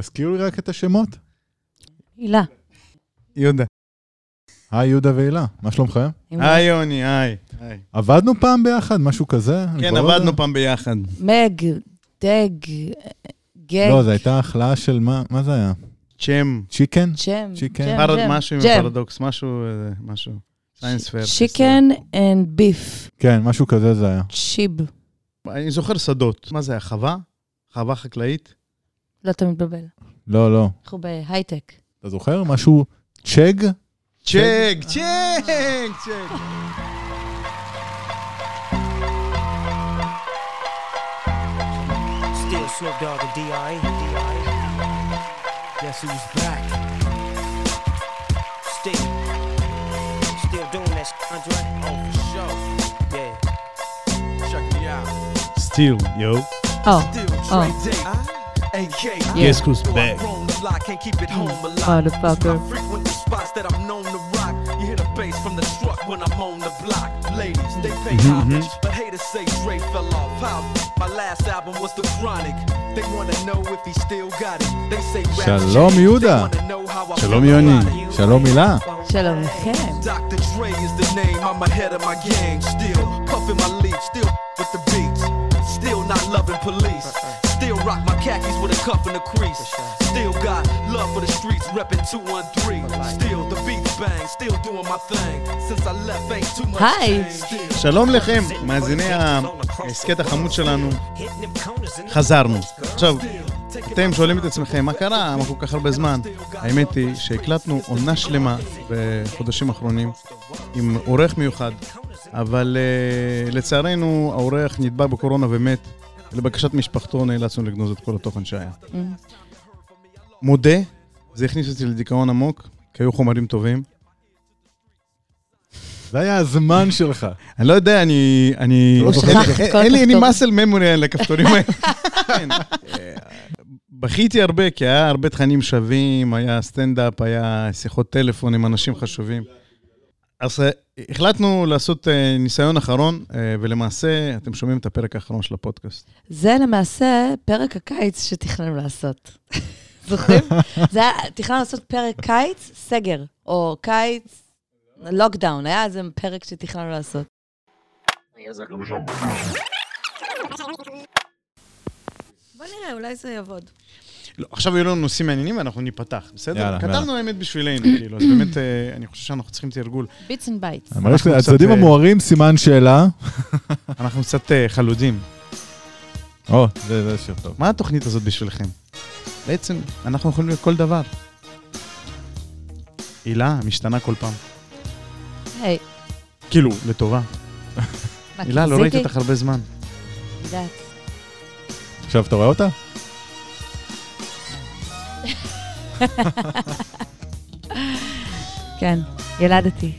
תזכירו לי רק את השמות. הילה. יהודה. היי, יהודה והילה, מה שלומכם? היי, יוני, היי. עבדנו פעם ביחד, משהו כזה? כן, לא עבדנו. פעם ביחד. מג, דג, גג, לא, זו הייתה החלאה של מה, מה זה היה? צ'ם. צ'יקן? פרד- ג'ם, משהו עם. פרדוקס, משהו, אה, משהו. סיינס פייר. צ'יקן אנד ביף, כן, משהו כזה זה היה. צ'יב. אני זוכר שדות. מה זה היה, חווה? חווה חקלאית? לא, אתה מתבלבל. לא, לא. אנחנו בהייטק. אתה זוכר? משהו צ'ג? צ'ק, צ'ק, צ'ק. Still Snoop Dogg and D.I. Guess who's back? Still. Still doing that, sh- Andre? Oh, for sure. Yeah. Check me out. סטיל, יו. או, Still Oh. Dre Day. AK. Guess who's back? Roam the block, can't keep it home alive. motherfucker. I frequent the spots that I'm known to rock. You hear the bass from the truck when I'm on the block. Ladies, they pay homage, but haters say Dre fell off. How? My last album was The Chronic. They wanna know if he still got it. They say rap שלום, changed. יהודה. They wanna know how I שלום, feel יוני. about it. שלום הילה. שלום לכם. Dr. Dre is the name, I'm ahead of my game. Still puffin' my leaf, still with the beats. Not loving police. Still rock my khakis with a cuff and a crease. Still got love for the streets, reppin' 213. Still the beats bang, still doing my thing. Since I left, ain't too much. Still שלום לכם, מאזיני ההסכת החמוד שלנו. חזרנו. עכשיו, אתם שואלים את עצמכם, מה קרה? מה כל כך הרבה זמן? האמת היא שהקלטנו עונה שלמה בחודשים האחרונים עם עורך מיוחד, אבל uh, לצערנו העורך נדבק בקורונה ומת. לבקשת משפחתו נאלצנו לגנוז את כל התוכן שהיה. מודה, זה הכניס אותי לדיכאון עמוק, כי היו חומרים טובים. זה היה הזמן שלך. אני לא יודע, אני... אני... שכח אין- לי- אין לי הכפתורים. מסל ממורי על הכפתורים האלה. כן. אה, בכיתי הרבה, כי היה הרבה תכנים שווים, היה סטנדאפ, היה שיחות טלפון עם אנשים חשובים. אז אה, החלטנו לעשות אה, ניסיון אחרון, אה, ולמעשה, אתם שומעים את הפרק האחרון של הפודקאסט. זה למעשה פרק הקיץ שתכננו לעשות. זוכרים? זה היה, תכננו לעשות פרק קיץ, סגר, או קיץ, לוקדאון, היה איזה פרק שתכננו לעשות. בוא נראה, אולי זה יעבוד. לא, עכשיו יהיו לנו נושאים מעניינים ואנחנו ניפתח, בסדר? יאללה, כתבנו יאללה. האמת בשבילנו, כאילו, אז באמת, אה, אני חושב שאנחנו צריכים תרגול. bits and bytes. הצדדים המוארים, סימן שאלה. אנחנו קצת אה, חלודים. או, זה זה שיר טוב. מה התוכנית הזאת בשבילכם? בעצם, אנחנו יכולים להיות כל דבר. הילה משתנה כל פעם. היי, כאילו, לטובה. הילה, לא? ראיתי אותך הרבה זמן. יודעת. עכשיו אתה רואה אותה? כן, ילדתי.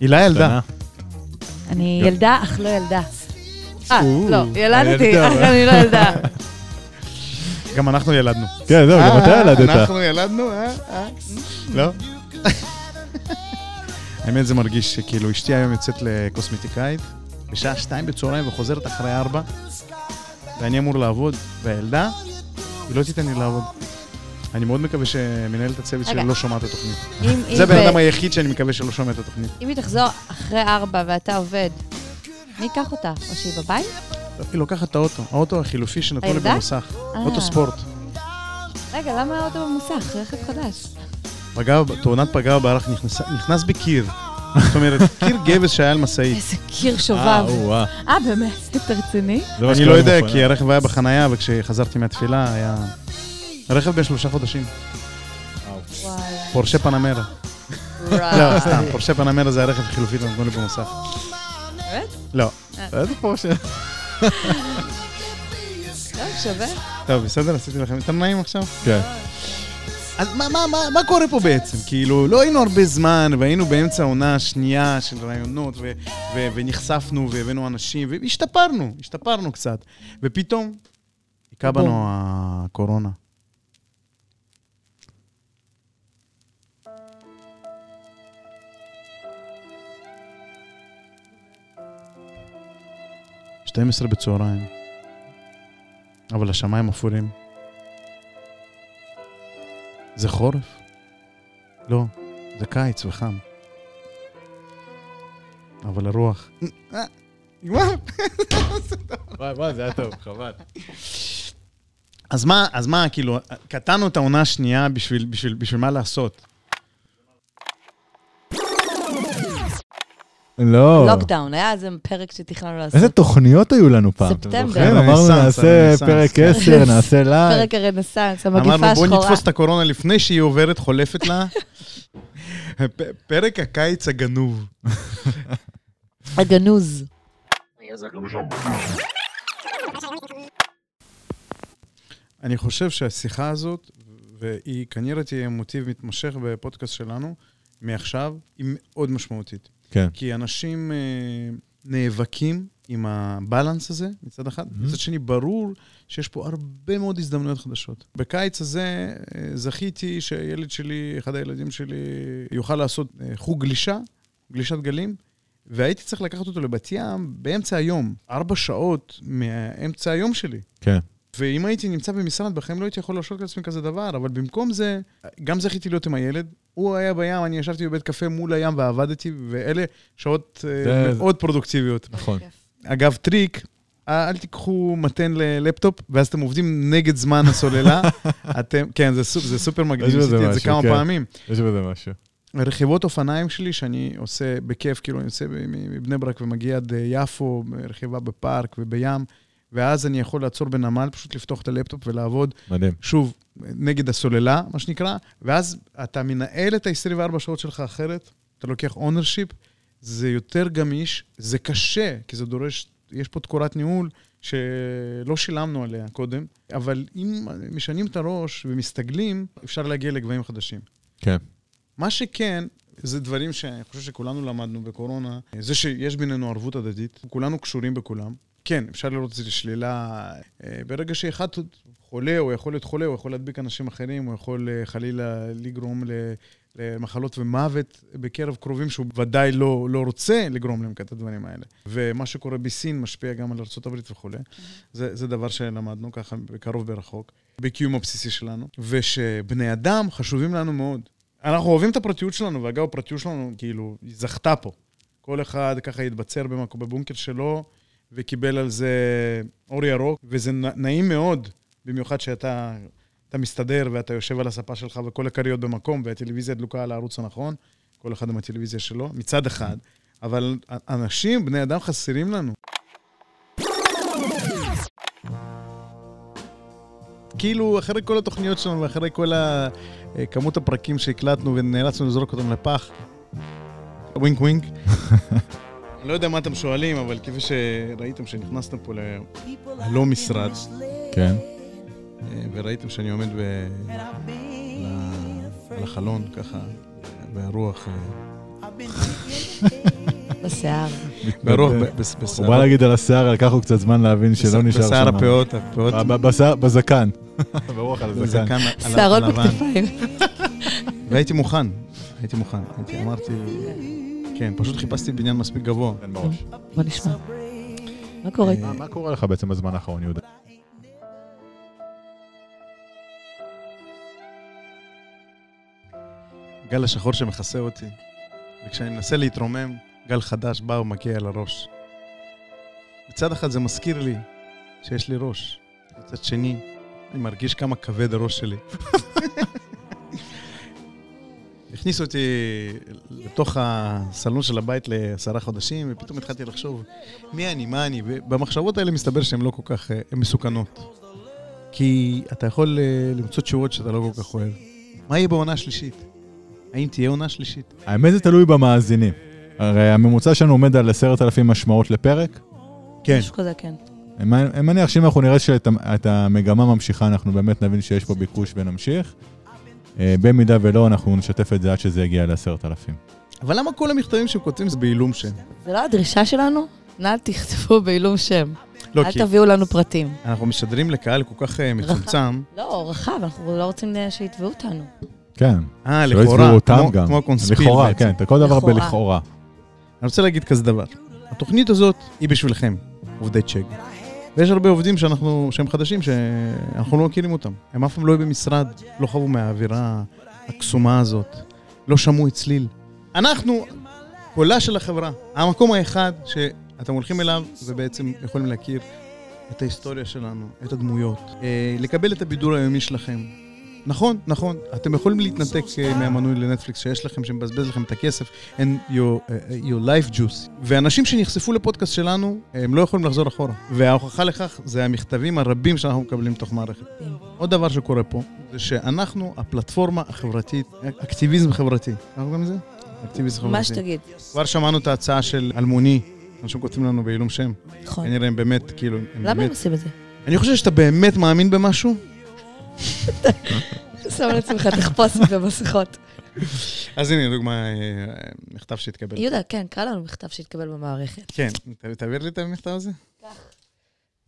הילה ילדה. אני. ילדה, אך לא ילדה. אה, לא, ילדתי. אך אני לא ילדה. גם אנחנו ילדנו. כן, זהו, גם אתה אה, ילדת. אנחנו ילדנו, אה? אה? לא? האמת, זה מרגיש שכאילו אשתי היום יוצאת לקוסמטיקאית בשעה שתיים בצהריים וחוזרת אחרי ארבע, ואני אמור לעבוד, והילדה, היא לא תיתן לי לעבוד. אני מאוד מקווה שמנהלת הצוות שלי רגע. לא שומעת את התוכנית. זה הבן אדם היחיד שאני מקווה שלא שומע את התוכנית. אם היא תחזור אחרי ארבע ואתה עובד, מי ייקח אותה? או שהיא בבית? היא לוקחת את האוטו, האוטו החילופי שנתנו לי? במוסך. אה. אוטו ספורט. רגע, למה האוטו במוסך? רכב חדש. פגע, תאונת פגע נכנס, נכנס בקיר. זאת אומרת, קיר גבס שהיה על משאית. איזה קיר אה, שובב. אה, באמת? אתה רציני? אני לא יודע. כי הרכב היה בחנייה, וכשחזרתי מהתפילה היה... רכב בן שלושה חודשים. פורשה פנמרה. לא, סתם, פורשה פנמרה זה הרכב החילופי שנתנו לי במוסך. באמת? לא. איזה פורשה? טוב, שווה. טוב, בסדר, עשיתי לכם יותר נעים עכשיו? כן. אז מה, מה, מה, מה קורה פה בעצם? כאילו, לא היינו הרבה זמן, והיינו באמצע העונה השנייה של רעיונות, ו- ו- ונחשפנו, והבאנו אנשים, והשתפרנו, השתפרנו קצת. ופתאום, היכה בנו. הקורונה. שתים עשרה בצהריים, אבל השמיים אפורים. זה חורף? לא, זה קיץ וחם. אבל הרוח... נגמר. וואי, וואי, זה היה טוב, חבל. אז מה, אז מה, כאילו, קטענו את העונה השנייה בשביל, בשביל, בשביל מה לעשות? לא. lockdown, היה איזה פרק שתכננו לעשות. איזה תוכניות היו לנו פעם, ספטמבר. זוכרים? אמרנו הרנסאנס, נעשה. פרק 10, נעשה live. פרק הרנסאנס, המגיפה אמרנו, בוא השחורה. נתפוס את הקורונה לפני שהיא עוברת, חולפת לה. פרק הקיץ הגנוב. הגנוז. אני חושב שהשיחה הזאת, והיא כנראה תהיה מוטיב מתמשך בפודקאסט שלנו, מעכשיו, היא מאוד משמעותית. כן. כי אנשים אה, נאבקים עם הבלנס הזה, מצד אחד. Mhm. מצד שני, ברור שיש פה הרבה מאוד הזדמנויות חדשות. בקיץ הזה אה, זכיתי שילד שלי, אחד הילדים שלי, יוכל לעשות אה, חוג גלישה, גלישת גלים, והייתי צריך לקחת אותו לבת ים באמצע היום, ארבע שעות מאמצע היום שלי. כן. ואם הייתי נמצא במשרד, בחיים לא הייתי יכול להרשות לעצמי כזה דבר, אבל במקום זה, גם זכיתי להיות עם הילד. הוא היה בים, אני ישבתי בבית קפה מול הים ועבדתי, ואלה שעות אה, זה- מאוד פרודוקטיביות. נכון. אגב, טריק, אה, אל תיקחו מטען ללפטופ, ואז אתם עובדים נגד זמן הסוללה. אתם, כן, זה, סופ, זה סופר מגניב, עשיתי את זה כמה כן. פעמים. יש בזה משהו. רכיבות אופניים שלי, שאני עושה בכיף, כאילו אני יוצא מבני ברק ומגיע עד אה, יפו, רכיבה בפארק ובים, ואז אני יכול לעצור בנמל, פשוט לפתוח את הלפטופ ולעבוד, מדהים. שוב, נגד הסוללה, מה שנקרא, ואז אתה מנהל את ה-24 שעות שלך אחרת, אתה לוקח ownership, זה יותר גמיש, זה קשה, כי זה דורש, יש פה תקורת ניהול שלא שילמנו עליה קודם, אבל אם משנים את הראש ומסתגלים, אפשר להגיע לגבהים חדשים. כן. מה שכן, זה דברים שאני חושב שכולנו למדנו בקורונה, זה שיש בינינו ערבות הדדית, כולנו קשורים בכולם. כן, אפשר לראות את זה לשלילה. אה, ברגע שאחד חולה, או יכול להיות חולה, הוא יכול להדביק אנשים אחרים, הוא יכול אה, חלילה לגרום למחלות ומוות בקרב קרובים שהוא ודאי לא, לא רוצה לגרום להם את הדברים האלה. ומה שקורה בסין משפיע גם על ארה"ב וכולי. זה, זה דבר שלמדנו ככה בקרוב ברחוק, בקיום הבסיסי שלנו, ושבני אדם חשובים לנו מאוד. אנחנו אוהבים את הפרטיות שלנו, ואגב, הפרטיות שלנו, כאילו, זכתה פה. כל אחד ככה התבצר במקום, בבונקר שלו, וקיבל על זה אור ירוק, וזה נעים מאוד, במיוחד שאתה אתה מסתדר ואתה יושב על הספה שלך וכל הכריות במקום, והטלוויזיה דלוקה על הערוץ הנכון, כל אחד עם הטלוויזיה שלו, מצד אחד, אבל אנשים, בני אדם חסרים לנו. כאילו, אחרי כל התוכניות שלנו ואחרי כל אה, כמות הפרקים שהקלטנו ונאלצנו לזרוק אותם לפח, ווינק ווינק. אני לא יודע מה אתם שואלים, אבל כפי שראיתם שנכנסתם פה ללא משרד, כן. אה, וראיתם שאני עומד ב... ל- על החלון, ככה, והרוח... אה, בשיער. והרוח מתנדב. ב- בס- הוא בשיער- בא להגיד על השיער, לקח לו קצת זמן להבין שלא נשאר שם. בשיער הפאות, הפאות, ב- ב- בשיער- בזקן. ברוח על הזקן. שערות. בכתפיים. והייתי מוכן, הייתי מוכן. הייתי, אמרתי, כן, פשוט חיפשתי בניין מספיק גבוה. תן בראש. בוא נשמע. מה קורה? מה- מה קורה לך בעצם בזמן האחרון, יהודה? גל השחור שמכסה אותי, וכשאני מנסה להתרומם, גל חדש בא ומכה על הראש. מצד אחד זה מזכיר לי שיש לי ראש, מצד שני, אני מרגיש כמה כבד הראש שלי. הכניסו אותי לתוך הסלון של הבית לעשרה חודשים, ופתאום התחלתי לחשוב, מי אני, מה אני, ובמחשבות האלה מסתבר שהן לא כל כך, אה, הן מסוכנות. כי אתה יכול אה, למצוא תשובות שאתה לא כל כך אוהב. מה יהיה בעונה השלישית? האם תהיה עונה שלישית? האמת זה תלוי במאזינים. הרי הממוצע שלנו עומד על עשרת אלפים משמעות לפרק. כן. משהו כזה, כן. אני אני מניח שאם אנחנו נראה שאת המגמה ממשיכה, אנחנו באמת נבין שיש פה ביקוש ונמשיך. אה, במידה ולא, אנחנו נשתף את זה עד שזה יגיע לעשרת אלפים. אבל למה כל המכתבים שהם כותבים זה בעילום שם? זה לא הדרישה שלנו? נא תכתבו בעילום שם. לא, אל כי תביאו לנו פרטים. אנחנו משדרים לקהל כל כך אה, מצומצם. לא, רחב, אנחנו לא רוצים שיתבעו אותנו. כן. אה, שלא לכאורה, יתבעו אותם כמו- גם. כמו הקונספיל לכאורה, בעצם. כן, כל דבר לכאורה. בלכאורה. אני רוצה להגיד כזה דבר. התוכנית הזאת היא בשבילכם, עובדי צ'ק. ויש הרבה עובדים שאנחנו, שהם חדשים, שאנחנו לא מכירים אותם. הם אף פעם לא היו במשרד, לא חוו מהאווירה הקסומה הזאת, לא שמעו את צליל. אנחנו, קולה של החברה, המקום האחד שאתם הולכים אליו ובעצם יכולים להכיר את ההיסטוריה שלנו, את הדמויות, אה, לקבל את הבידור היומי שלכם. נכון, נכון, אתם יכולים להתנתק אה, מהמנוי לנטפליקס שיש לכם, שמבזבז לכם את הכסף, and your, uh, your life juice. ואנשים שנחשפו לפודקאסט שלנו, הם לא יכולים לחזור אחורה. וההוכחה לכך זה המכתבים הרבים שאנחנו מקבלים תוך מערכת. עוד דבר שקורה פה, זה שאנחנו הפלטפורמה החברתית, אקטיביזם חברתי. איך קוראים לזה? אקטיביזם חברתי. מה שתגיד. כבר שמענו את ההצעה של אלמוני, אנשים כותבים לנו בעילום שם. נכון. כנראה הם באמת, כאילו, הם למה הם באמת... עושים את זה? אני חושב שאתה באמת מאמין במשהו, שם לעצמך תחפושת במסכות. אז הנה, דוגמה, אה, מכתב שהתקבל. יהודה, כן, קרא לנו מכתב שהתקבל במערכת. כן, תעביר לי את המכתב הזה.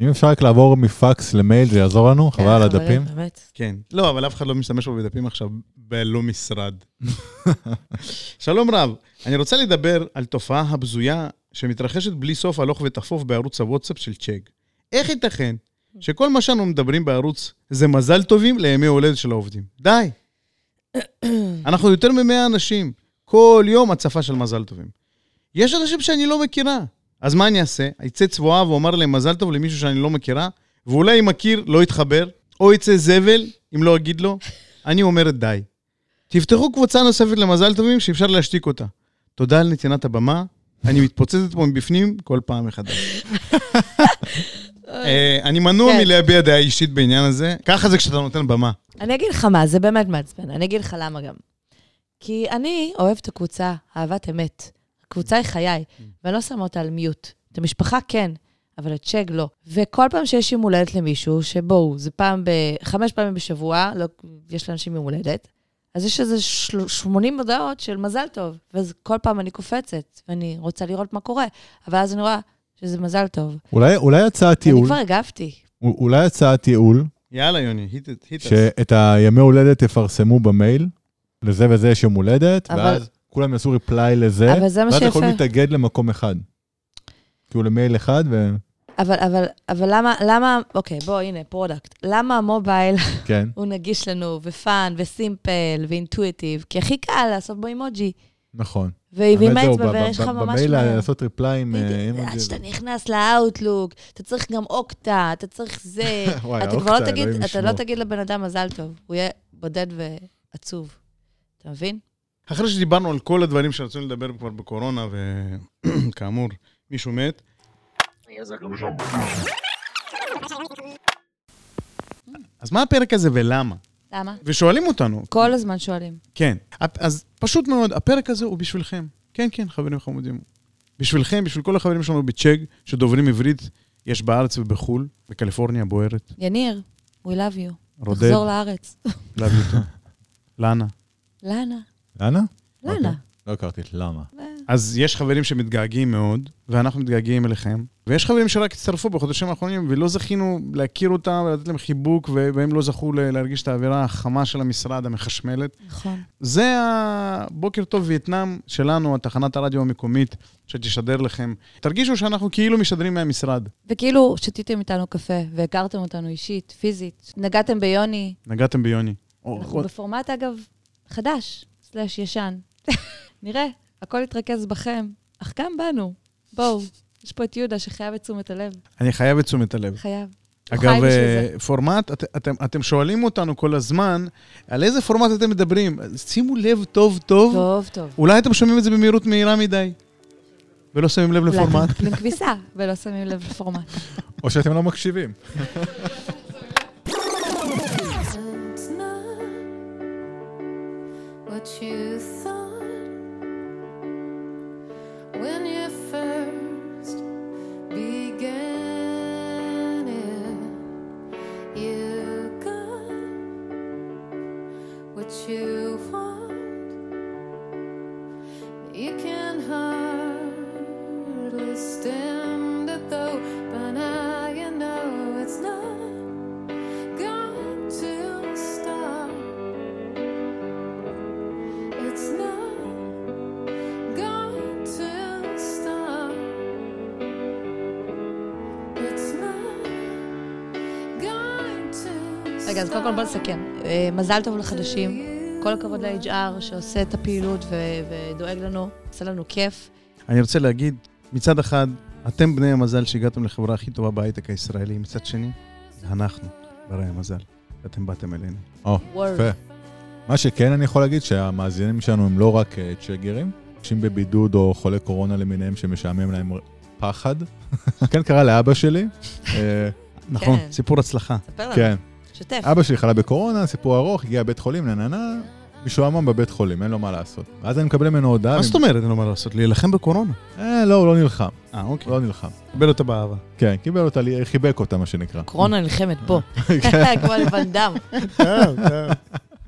אם אפשר רק לעבור מפקס למייל, זה יעזור לנו, חבל על כן, הדפים. באמת. כן. לא, אבל אף אחד לא משתמש בו בדפים עכשיו, בלא משרד. שלום רב, אני רוצה לדבר על תופעה הבזויה שמתרחשת בלי סוף הלוך ותחפוף בערוץ הוואטסאפ של צ'ק. איך ייתכן שכל מה שאנו מדברים בערוץ זה מזל טובים לימי הולדת של העובדים? די. אנחנו יותר מ-100 אנשים, כל יום הצפה של מזל טובים. יש אנשים שאני לא מכירה, אז מה אני אעשה? אצא צבועה ואומר להם מזל טוב למישהו שאני לא מכירה, ואולי אם מכיר, לא יתחבר, או יצא זבל, אם לא אגיד לו, אני אומרת די. תפתחו קבוצה נוספת למזל טובים שאפשר להשתיק אותה. תודה על נתינת הבמה, אני מתפוצצת פה מבפנים כל פעם מחדש. אה, אני מנוע כן. מלהביע דעה אישית בעניין הזה, ככה זה כשאתה נותן במה. אני אגיד לך מה, זה באמת מעצבן. אני אגיד לך למה גם. כי אני אוהבת את הקבוצה, אהבת אמת. הקבוצה היא חיי, ואני לא שמה אותה על מיוט. את המשפחה כן, אבל את צ'ג לא. וכל פעם שיש יום הולדת למישהו, שבואו, זה פעם ב... חמש פעמים בשבוע, לא, יש לאנשים יום הולדת, אז יש איזה של... 80 הודעות של מזל טוב, ואז כל פעם אני קופצת, ואני רוצה לראות מה קורה, אבל אז אני רואה שזה מזל טוב. אולי אולי הצעת אני ייעול, כבר הגבתי. אולי הצעת ייעול, יאללה, יוני, היט היט שאת הימי הולדת יפרסמו במייל, לזה וזה יש יום הולדת, אבל- ואז כולם יעשו reply לזה, אבל זה מה ואז שיפה. יכולים להתאגד למקום אחד. כאילו למייל אחד, אבל, אבל, אבל למה, למה, אוקיי, בוא, הנה, product. למה ה mobile וכן. הוא נגיש לנו, ופאן, וסימפל, ואינטואיטיב? כי הכי קל לעשות בו אימוג'י. נכון. ועם האמת זהו, אצבע, ב- ויש לך ממש במייל מהר. לעשות ריפליי עם... בדיוק. אימוג'י עד שאתה נכנס לאאוטלוק, אתה צריך גם אוקטה, אתה צריך זה. וואי, אתה כבר האוקטה, לא תגיד, אתה לא. תגיד לבן אדם מזל טוב, הוא יהיה בודד ועצוב. אתה מבין? אחרי שדיברנו על כל הדברים שרצינו לדבר כבר בקורונה, וכאמור, מישהו מת, אז מה הפרק הזה ולמה? למה? ושואלים אותנו, כל הזמן שואלים. כן. אז פשוט מאוד, הפרק הזה הוא בשבילכם. כן, כן, חברים חמודים. בשבילכם, בשביל כל החברים שלנו בצ'ג, שדוברים עברית, יש בארץ ובחו"ל, בקליפורניה בוערת. יניר, we love you. רודד, תחזור לארץ. love you too. לנה. לנה, לנה? לנה. אוקיי. לא הכרתי את למה. אז יש חברים שמתגעגעים מאוד, ואנחנו מתגעגעים אליכם. ויש חברים שרק הצטרפו בחודשים האחרונים, ולא זכינו להכיר אותם ולתת להם חיבוק, והם לא זכו להרגיש את האווירה החמה של המשרד, המחשמלת. נכון. זה הבוקר טוב וייטנאם שלנו, התחנת הרדיו המקומית, שתשדר לכם. תרגישו שאנחנו כאילו משדרים מהמשרד. וכאילו, שתיתם איתנו קפה, והכרתם אותנו אישית, פיזית, נגעתם ביוני. נגעתם ביוני. אנחנו בפורמט, אגב, חדש, סלאש ישן. נראה, הכל יתרכז בכם, אך גם בנו. בואו, יש פה את יהודה שחייב את תשומת הלב. אני חייב את תשומת הלב. חייב. אגב, אה. פורמט, את, אתם, אתם שואלים אותנו כל הזמן, על איזה פורמט אתם מדברים. שימו לב טוב טוב, טוב, טוב. אולי אתם שומעים את זה במהירות מהירה מדי, ולא שמים לב אולי לפורמט. אתם מקבלים כביסה ולא שמים לב לפורמט. או שאתם לא מקשיבים. What you You can hardly stand it though, by now you know it's not going to stop. It's not going to stop. It's not going to stop. רגע, אז קודם כל בוא נסכם. מזל טוב לחדשים. כל הכבוד ל-HR שעושה את הפעילות ו- ודואג לנו, עושה לנו כיף. אני רוצה להגיד, מצד אחד, אתם בני המזל שהגעתם לחברה הכי טובה בהייטק הישראלי, מצד שני, אנחנו, ברי המזל, שאתם באתם אלינו. או. יפה. מה שכן אני יכול להגיד שהמאזינים שלנו הם לא רק אה, צ'גרים, אנשים בבידוד או חולי קורונה למיניהם שמשעמם להם פחד. כן קרה לאבא שלי. אה, נכון, כן. סיפור הצלחה. ספר לנו, כן, שתף. אבא שלי חלה בקורונה, סיפור ארוך, הגיע לבית חולים, משועמם בבית חולים, אין לו מה לעשות. ואז אני מקבל ממנו הודעה. מה זאת אומרת, אין לו מה לעשות? להילחם בקורונה. אה, לא, הוא לא נלחם, אה, אוקיי. לא נלחם. קיבל אותה באהבה. כן, קיבל אותה, חיבק אותה, מה שנקרא. קורונה נלחמת פה, כן. כמו לבן דם.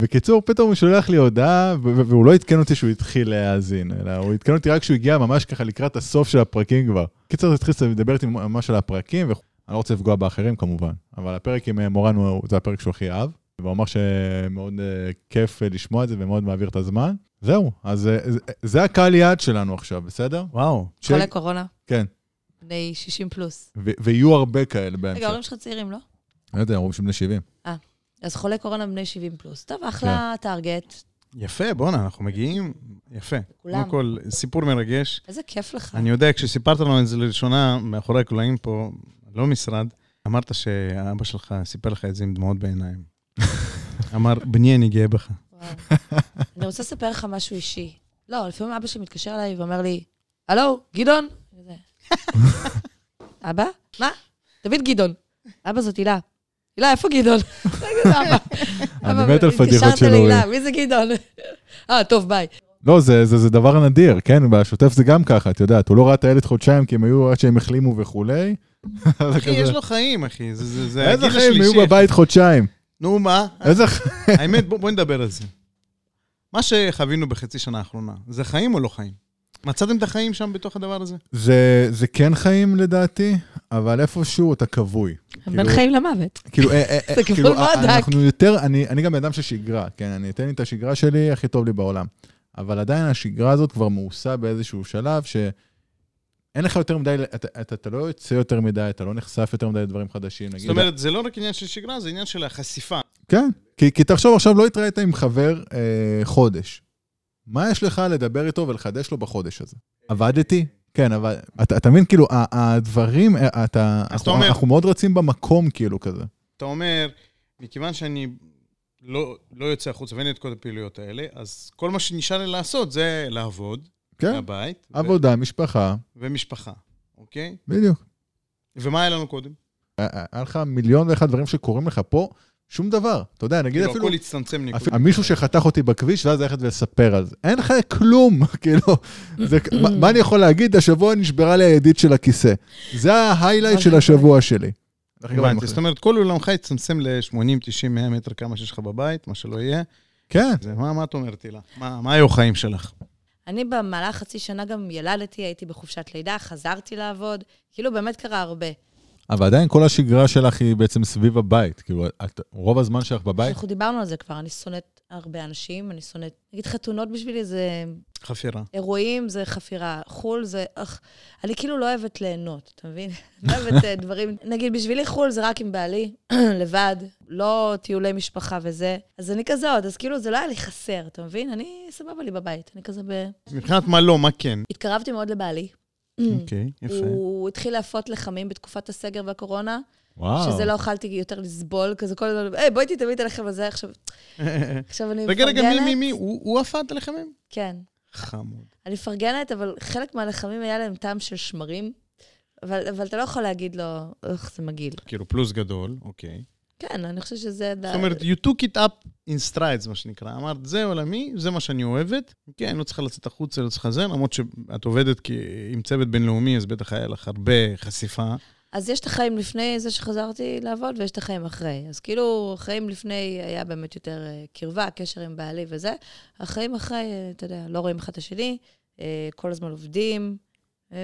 בקיצור, פתאום הוא שולח לי הודעה, והוא לא עדכן אותי שהוא התחיל להאזין, אלא הוא עדכן אותי רק כשהוא הגיע ממש ככה לקראת הסוף של הפרקים כבר. קיצור, התחיל לדבר איתי ממש על הפרקים, ואני לא רוצה לפגוע באחרים כמובן, אבל הפרק עם אה, מורן זה הפרק שהוא הכי אהב, והוא אמר שמאוד אה, כיף אה, לשמוע את זה ומאוד מעביר את הזמן. זהו, אז אה, זה- זה הקהל יעד שלנו עכשיו, בסדר? וואו. ש- חולי קורונה, כן, בני 60 פלוס. ו- ויהיו הרבה כאלה רגע, בהמשך. ההורים שלך צעירים, לא? לא יודע, אומרים שהם בני 70. אז חולי קורונה בני 70 פלוס. טוב, אחלה טארגט. יפה, בואנה, אנחנו מגיעים, יפה. כולם. קודם כל, סיפור מרגש. איזה כיף לך. אני יודע, כשסיפרת לנו את זה לראשונה, מאחורי הקלעים פה, לא משרד, אמרת שאבא שלך סיפר לך את זה עם דמעות בעיניים. אמר, בני, אני גאה בך. אני רוצה לספר לך משהו אישי. לא, לפעמים אבא שלי מתקשר אליי ואומר לי, הלו, גדעון? אבא? מה? דוד גדעון. אבא זאת הילה. הילה, איפה גדעון? אבא. אני מת על פדיחות התקשרת של להילה, הורים. מי זה גדעון? אה, טוב, ביי. לא, זה, זה, זה דבר נדיר, כן? בשוטף זה גם ככה, את יודעת, הוא לא ראה את הילד חודשיים כי הם היו עד שהם החלימו וכולי. אחי, יש לו חיים, אחי. זה- זה זה איזה חיים, הם. היו בבית חודשיים. נו, מה? איזה חיים. האמת, בוא- בוא נדבר על זה. מה שחווינו בחצי שנה האחרונה, זה חיים או לא חיים? מצאתם את החיים שם בתוך הדבר הזה? זה, זה כן חיים לדעתי, אבל איפשהו אתה כבוי. בין כאילו- חיים למוות. כאילו, אה, אה, אה, זה גבול כאילו, מאוד אה, דק. אנחנו יותר, אני, אני גם בן אדם של שגרה, כן, אני אתן לי את השגרה שלי, הכי טוב לי בעולם. אבל עדיין השגרה הזאת כבר מאוסה באיזשהו שלב שאין לך יותר מדי, אתה, אתה, אתה לא יוצא יותר מדי, אתה לא נחשף יותר מדי לדברים חדשים. נגיד, זאת אומרת, זה לא רק עניין של שגרה, זה עניין של החשיפה. כן, כי, כי תחשוב עכשיו, לא התראית עם חבר אה, חודש. מה יש לך לדבר איתו ולחדש לו בחודש הזה? עבדתי? כן, אבל אתה, אתה מבין, כאילו, הדברים, אה, אתה, אתה אנחנו, אומר- אנחנו מאוד רצים במקום, כאילו, כזה. אתה אומר, מכיוון שאני לא, לא יוצא החוצה ואין לי את כל הפעילויות האלה, אז כל מה שנשאר לי לעשות זה לעבוד, כן, מהבית, ו- עבודה, משפחה, ומשפחה, אוקיי? בדיוק. ומה היה לנו קודם? היה היה לך מיליון ואחד דברים שקורים לך פה, שום דבר. אתה יודע, נגיד כאילו, אפילו... הכל הצטמצם נקודה. אפילו מישהו שחתך אותי בכביש, ואז ללכת ולספר על זה. אין לך כלום, כאילו, זה, מה, מה אני יכול להגיד? השבוע נשברה לי הידית של הכיסא. זה ההיילייט של השבוע שלי. הבנתי, זאת אומרת, כל עולמך הצטמצם ל-80, 90, 100 מטר כמה שיש לך בבית, מה שלא יהיה. כן, זה, מה, מה את אומרת, הילה? מה, מה היו החיים שלך? אני במהלך חצי שנה גם ילדתי, הייתי בחופשת לידה, חזרתי לעבוד, כאילו באמת קרה הרבה. אבל עדיין כל השגרה שלך היא בעצם סביב הבית. כאילו, את, רוב הזמן שלך בבית, אנחנו דיברנו על זה כבר, אני שונאת הרבה אנשים, אני שונאת... נגיד חתונות בשבילי זה... חפירה. אירועים זה חפירה, חו"ל זה... אך, אני כאילו לא אוהבת ליהנות, אתה מבין? לא אוהבת אה, דברים... נגיד, בשבילי חו"ל זה רק עם בעלי, לבד, לא טיולי משפחה וזה. אז אני כזאת, אז כאילו זה לא היה לי חסר, אתה מבין? אני סבבה לי בבית, אני כזה ב... מבחינת מה לא, מה כן. התקרבתי מאוד לבעלי. אוקיי, יפה. הוא התחיל להפות לחמים בתקופת הסגר והקורונה, וואו. שזה לא יכלתי יותר לסבול, כזה כל הזמן, היי, בואי תתאמי את הלחם הזה, עכשיו עכשיו אני רגע, רגע, מי, מפרגנת. מי, מי? הוא עפה את הלחמים? כן. חמוד. אני מפרגנת, אבל חלק מהלחמים היה להם טעם של שמרים, אבל, אבל אתה לא יכול להגיד לו, איך זה מגעיל. כאילו, פלוס גדול, אוקיי. כן, אני חושבת שזה... זאת אומרת, you took it up in strides, מה שנקרא. אמרת, זה עולמי, זה מה שאני אוהבת. כן, לא צריכה לצאת החוצה, לא צריכה זה, למרות שאת עובדת עם צוות בינלאומי, אז בטח היה לך הרבה חשיפה. אז יש את החיים לפני זה שחזרתי לעבוד, ויש את החיים אחרי. אז כאילו, החיים לפני היה באמת יותר אה, קרבה, קשר עם בעלי וזה. החיים אחרי, אה, אתה יודע, לא רואים אחד את השני, אה, כל הזמן עובדים,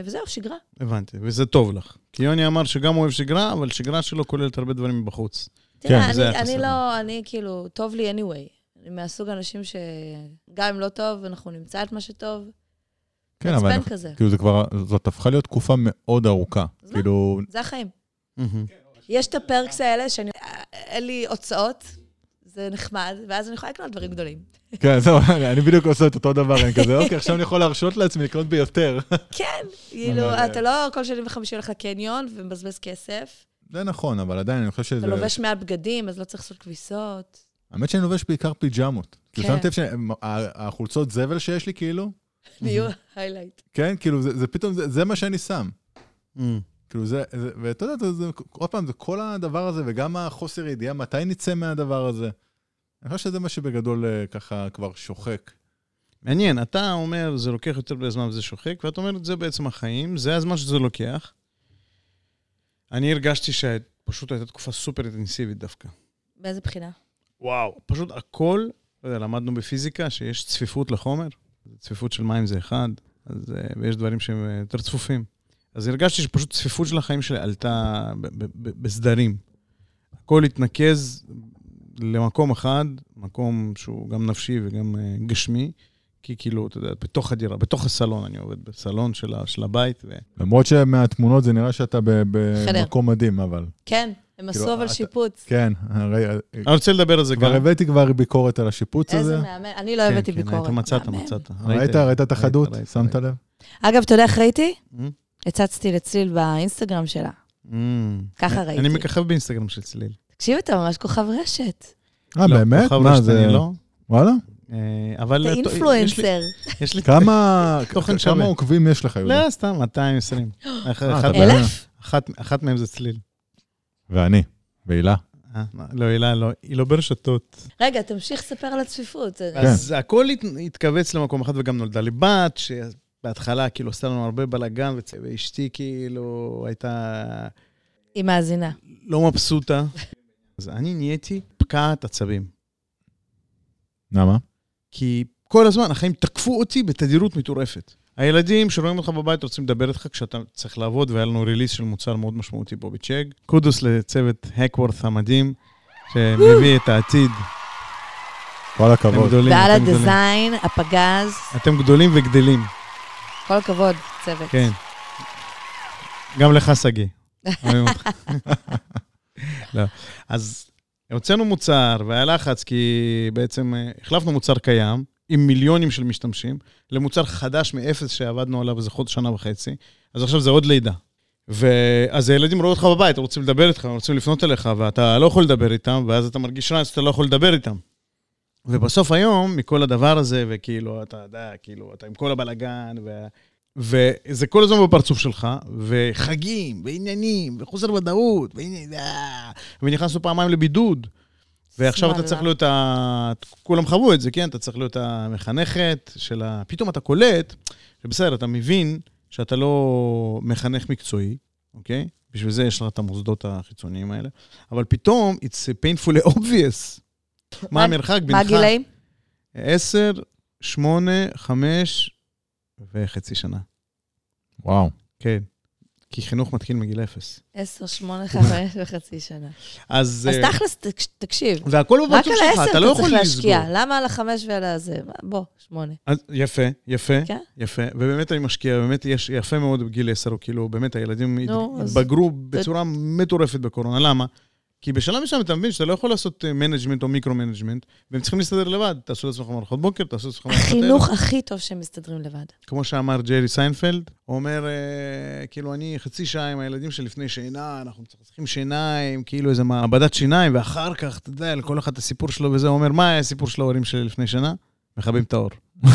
וזהו, שגרה. הבנתי, וזה טוב לך. כי יוני אמר שגם אוהב שגרה, אבל שגרה שלו כוללת הרבה דברים מבחוץ. תראה, זה אני, אני. לא, אני כאילו, טוב לי anyway. אני מהסוג האנשים שגם אם לא טוב, אנחנו נמצא את מה שטוב. כן, אבל אנחנו- כזה. כאילו זה כבר, זאת הפכה להיות תקופה מאוד ארוכה. אז מה? כאילו, זה החיים. יש את הפרקס האלה שאני... אין לי הוצאות, זה נחמד, ואז אני יכולה לקנות דברים גדולים. כן, זהו, אני בדיוק עושה את אותו דבר, אני כזה, אוקיי, עכשיו אני יכול להרשות לעצמי לקנות ביותר. כן, כאילו, אתה לא כל שני וחמישי הולך לקניון ומבזבז כסף. זה נכון, אבל עדיין אני חושב שזה... אתה לובש מעל בגדים, אז לא צריך לעשות כביסות. האמת שאני לובש בעיקר פיג'מות. כאילו, כן. שמתי לב שהחולצות זבל שיש לי, כאילו, נהיו היילייט. כן, כאילו, זה זה פתאום, זה- זה מה שאני שם. Mm. כאילו זה, זה ואתה יודע, זה, זה, עוד פעם, זה כל הדבר הזה, וגם החוסר ידיעה מתי נצא מהדבר הזה. אני חושב שזה מה שבגדול אה, ככה כבר שוחק. מעניין, אתה אומר, זה לוקח יותר מדי זמן וזה שוחק, ואת אומרת, זה בעצם החיים, זה הזמן שזה לוקח. אני הרגשתי שפשוט הייתה תקופה סופר אינטנסיבית דווקא. באיזה בחינה? וואו. פשוט הכל, לא יודע, למדנו בפיזיקה שיש צפיפות לחומר, צפיפות של מים זה אחד, אז, אה, ויש דברים שהם אה, יותר צפופים. אז הרגשתי שפשוט צפיפות של החיים שלי עלתה בסדרים. הכל התנקז למקום אחד, מקום שהוא גם נפשי וגם אה, גשמי, כי כאילו, אתה יודע, בתוך הדירה, בתוך הסלון, אני עובד בסלון של, הבית, ו... למרות שמהתמונות זה נראה שאתה. במקום מדהים, אבל... כן, הם כאילו, עשו אבל שיפוץ. כן, הרי... אני רוצה לדבר על זה כבר גם. הבאתי כבר ביקורת על השיפוץ הזה. איזה מהמם. אני לא הבאתי כן, ביקורת. כן, מצאת. מצאת. ראית, ראית את החדות? שמת. לב? אגב, אתה יודע איך ראיתי? Mm? הצצתי לצליל באינסטגרם שלה. ככה אני- ראיתי. אני מככב באינסטגרם של צליל. תקשיב, אתה ממש כוכב רשת. אה, לא, באמת? כוכב מה, רשת זה... אני לא. וואלה? אה, אבל... אתה אה, אינפלואנסר. יש לי... כמה עוקבים יש לך, יהודה? לא, סתם, 220. אח- אה, אחת- אתה באמת? אלף? אחת- אחת מהם זה צליל. ואני, והילה. אה, לא, הילה, לא, היא לא ברשתות. רגע, תמשיך לספר על הצפיפות. אז הכל הת- התכווץ למקום אחד, וגם נולדה לי בת, שבהתחלה כאילו עשתה לנו הרבה בלאגן, ואשתי כאילו הייתה היא מאזינה. לא מבסוטה. אז אני נהייתי פקעת עצבים. למה? כי כל הזמן החיים תקפו אותי בתדירות מטורפת. הילדים שרואים אותך בבית רוצים לדבר איתך כשאתה צריך לעבוד, והיה לנו ריליס של מוצר מאוד משמעותי פה בצ'ק. קודוס לצוות הקוורת המדהים, שמביא את העתיד. כל אתם הכבוד. גדולים, ועל אתם גדולים. הדיזיין, הפגז, אתם גדולים וגדלים, כל הכבוד, צוות. כן. גם לך, שגיא. לא. אז הוצאנו מוצר, והיה לחץ, כי בעצם אה, החלפנו מוצר קיים, עם מיליונים של משתמשים, למוצר חדש מאפס שעבדנו עליו איזה חודש, שנה וחצי, אז עכשיו זה עוד לידה. ואז הילדים רואים אותך בבית, הם רוצים לדבר איתך, הם רוצים לפנות אליך, ואתה לא יכול לדבר איתם, ואז אתה מרגיש רע, אז אתה לא יכול לדבר איתם. ובסוף היום, מכל הדבר הזה, וכאילו, אתה יודע, כאילו, אתה עם כל הבלגן, ו... וזה כל הזמן בפרצוף שלך, וחגים, ועניינים, וחוסר ודאות, אה, ונכנסנו פעמיים לבידוד. ועכשיו אתה. צריך להיות ה... כולם חוו את זה, כן? אתה צריך להיות המחנכת של ה... פתאום אתה קולט, שבסדר, אתה מבין שאתה לא מחנך מקצועי, אוקיי? בשביל זה יש לך את המוסדות החיצוניים האלה, אבל פתאום, it's painfully obvious. מה מה- המרחק בינך? מה הגילאים? עשר, שמונה, חמש וחצי שנה. וואו. כן. כי חינוך מתחיל מגיל אפס. עשר, שמונה, חמש וחצי שנה. אז... אז אה, תכלס, תק- תקשיב, והכל רק בבצור על שלך, העשר אתה לא אתה יכול צריך לסגור. להשקיע. למה על החמש ועל הזה? בוא, שמונה. יפה, יפה, כן? יפה. ובאמת אני משקיע, באמת יש יפה מאוד בגיל עשר, כאילו, באמת הילדים התבגרו בצורה מטורפת בקורונה. למה? כי בשלב מסוים אתה מבין שאתה לא יכול לעשות management או micro-management, והם צריכים להסתדר לבד. תעשו לעצמכם ארוחות בוקר, תעשו לעצמכם ארוחות ערב. החינוך הכי טוב שהם מסתדרים לבד. כמו שאמר ג'רי סיינפלד, הוא אומר, אה, כאילו, אני חצי שעה עם הילדים שלי לפני שינה, אנחנו צריכים שיניים, כאילו איזה מעבדת שיניים, ואחר כך, אתה יודע, לכל אחד את הסיפור שלו וזה, הוא אומר, מה היה הסיפור של ההורים שלי לפני שינה? מכבים את האור.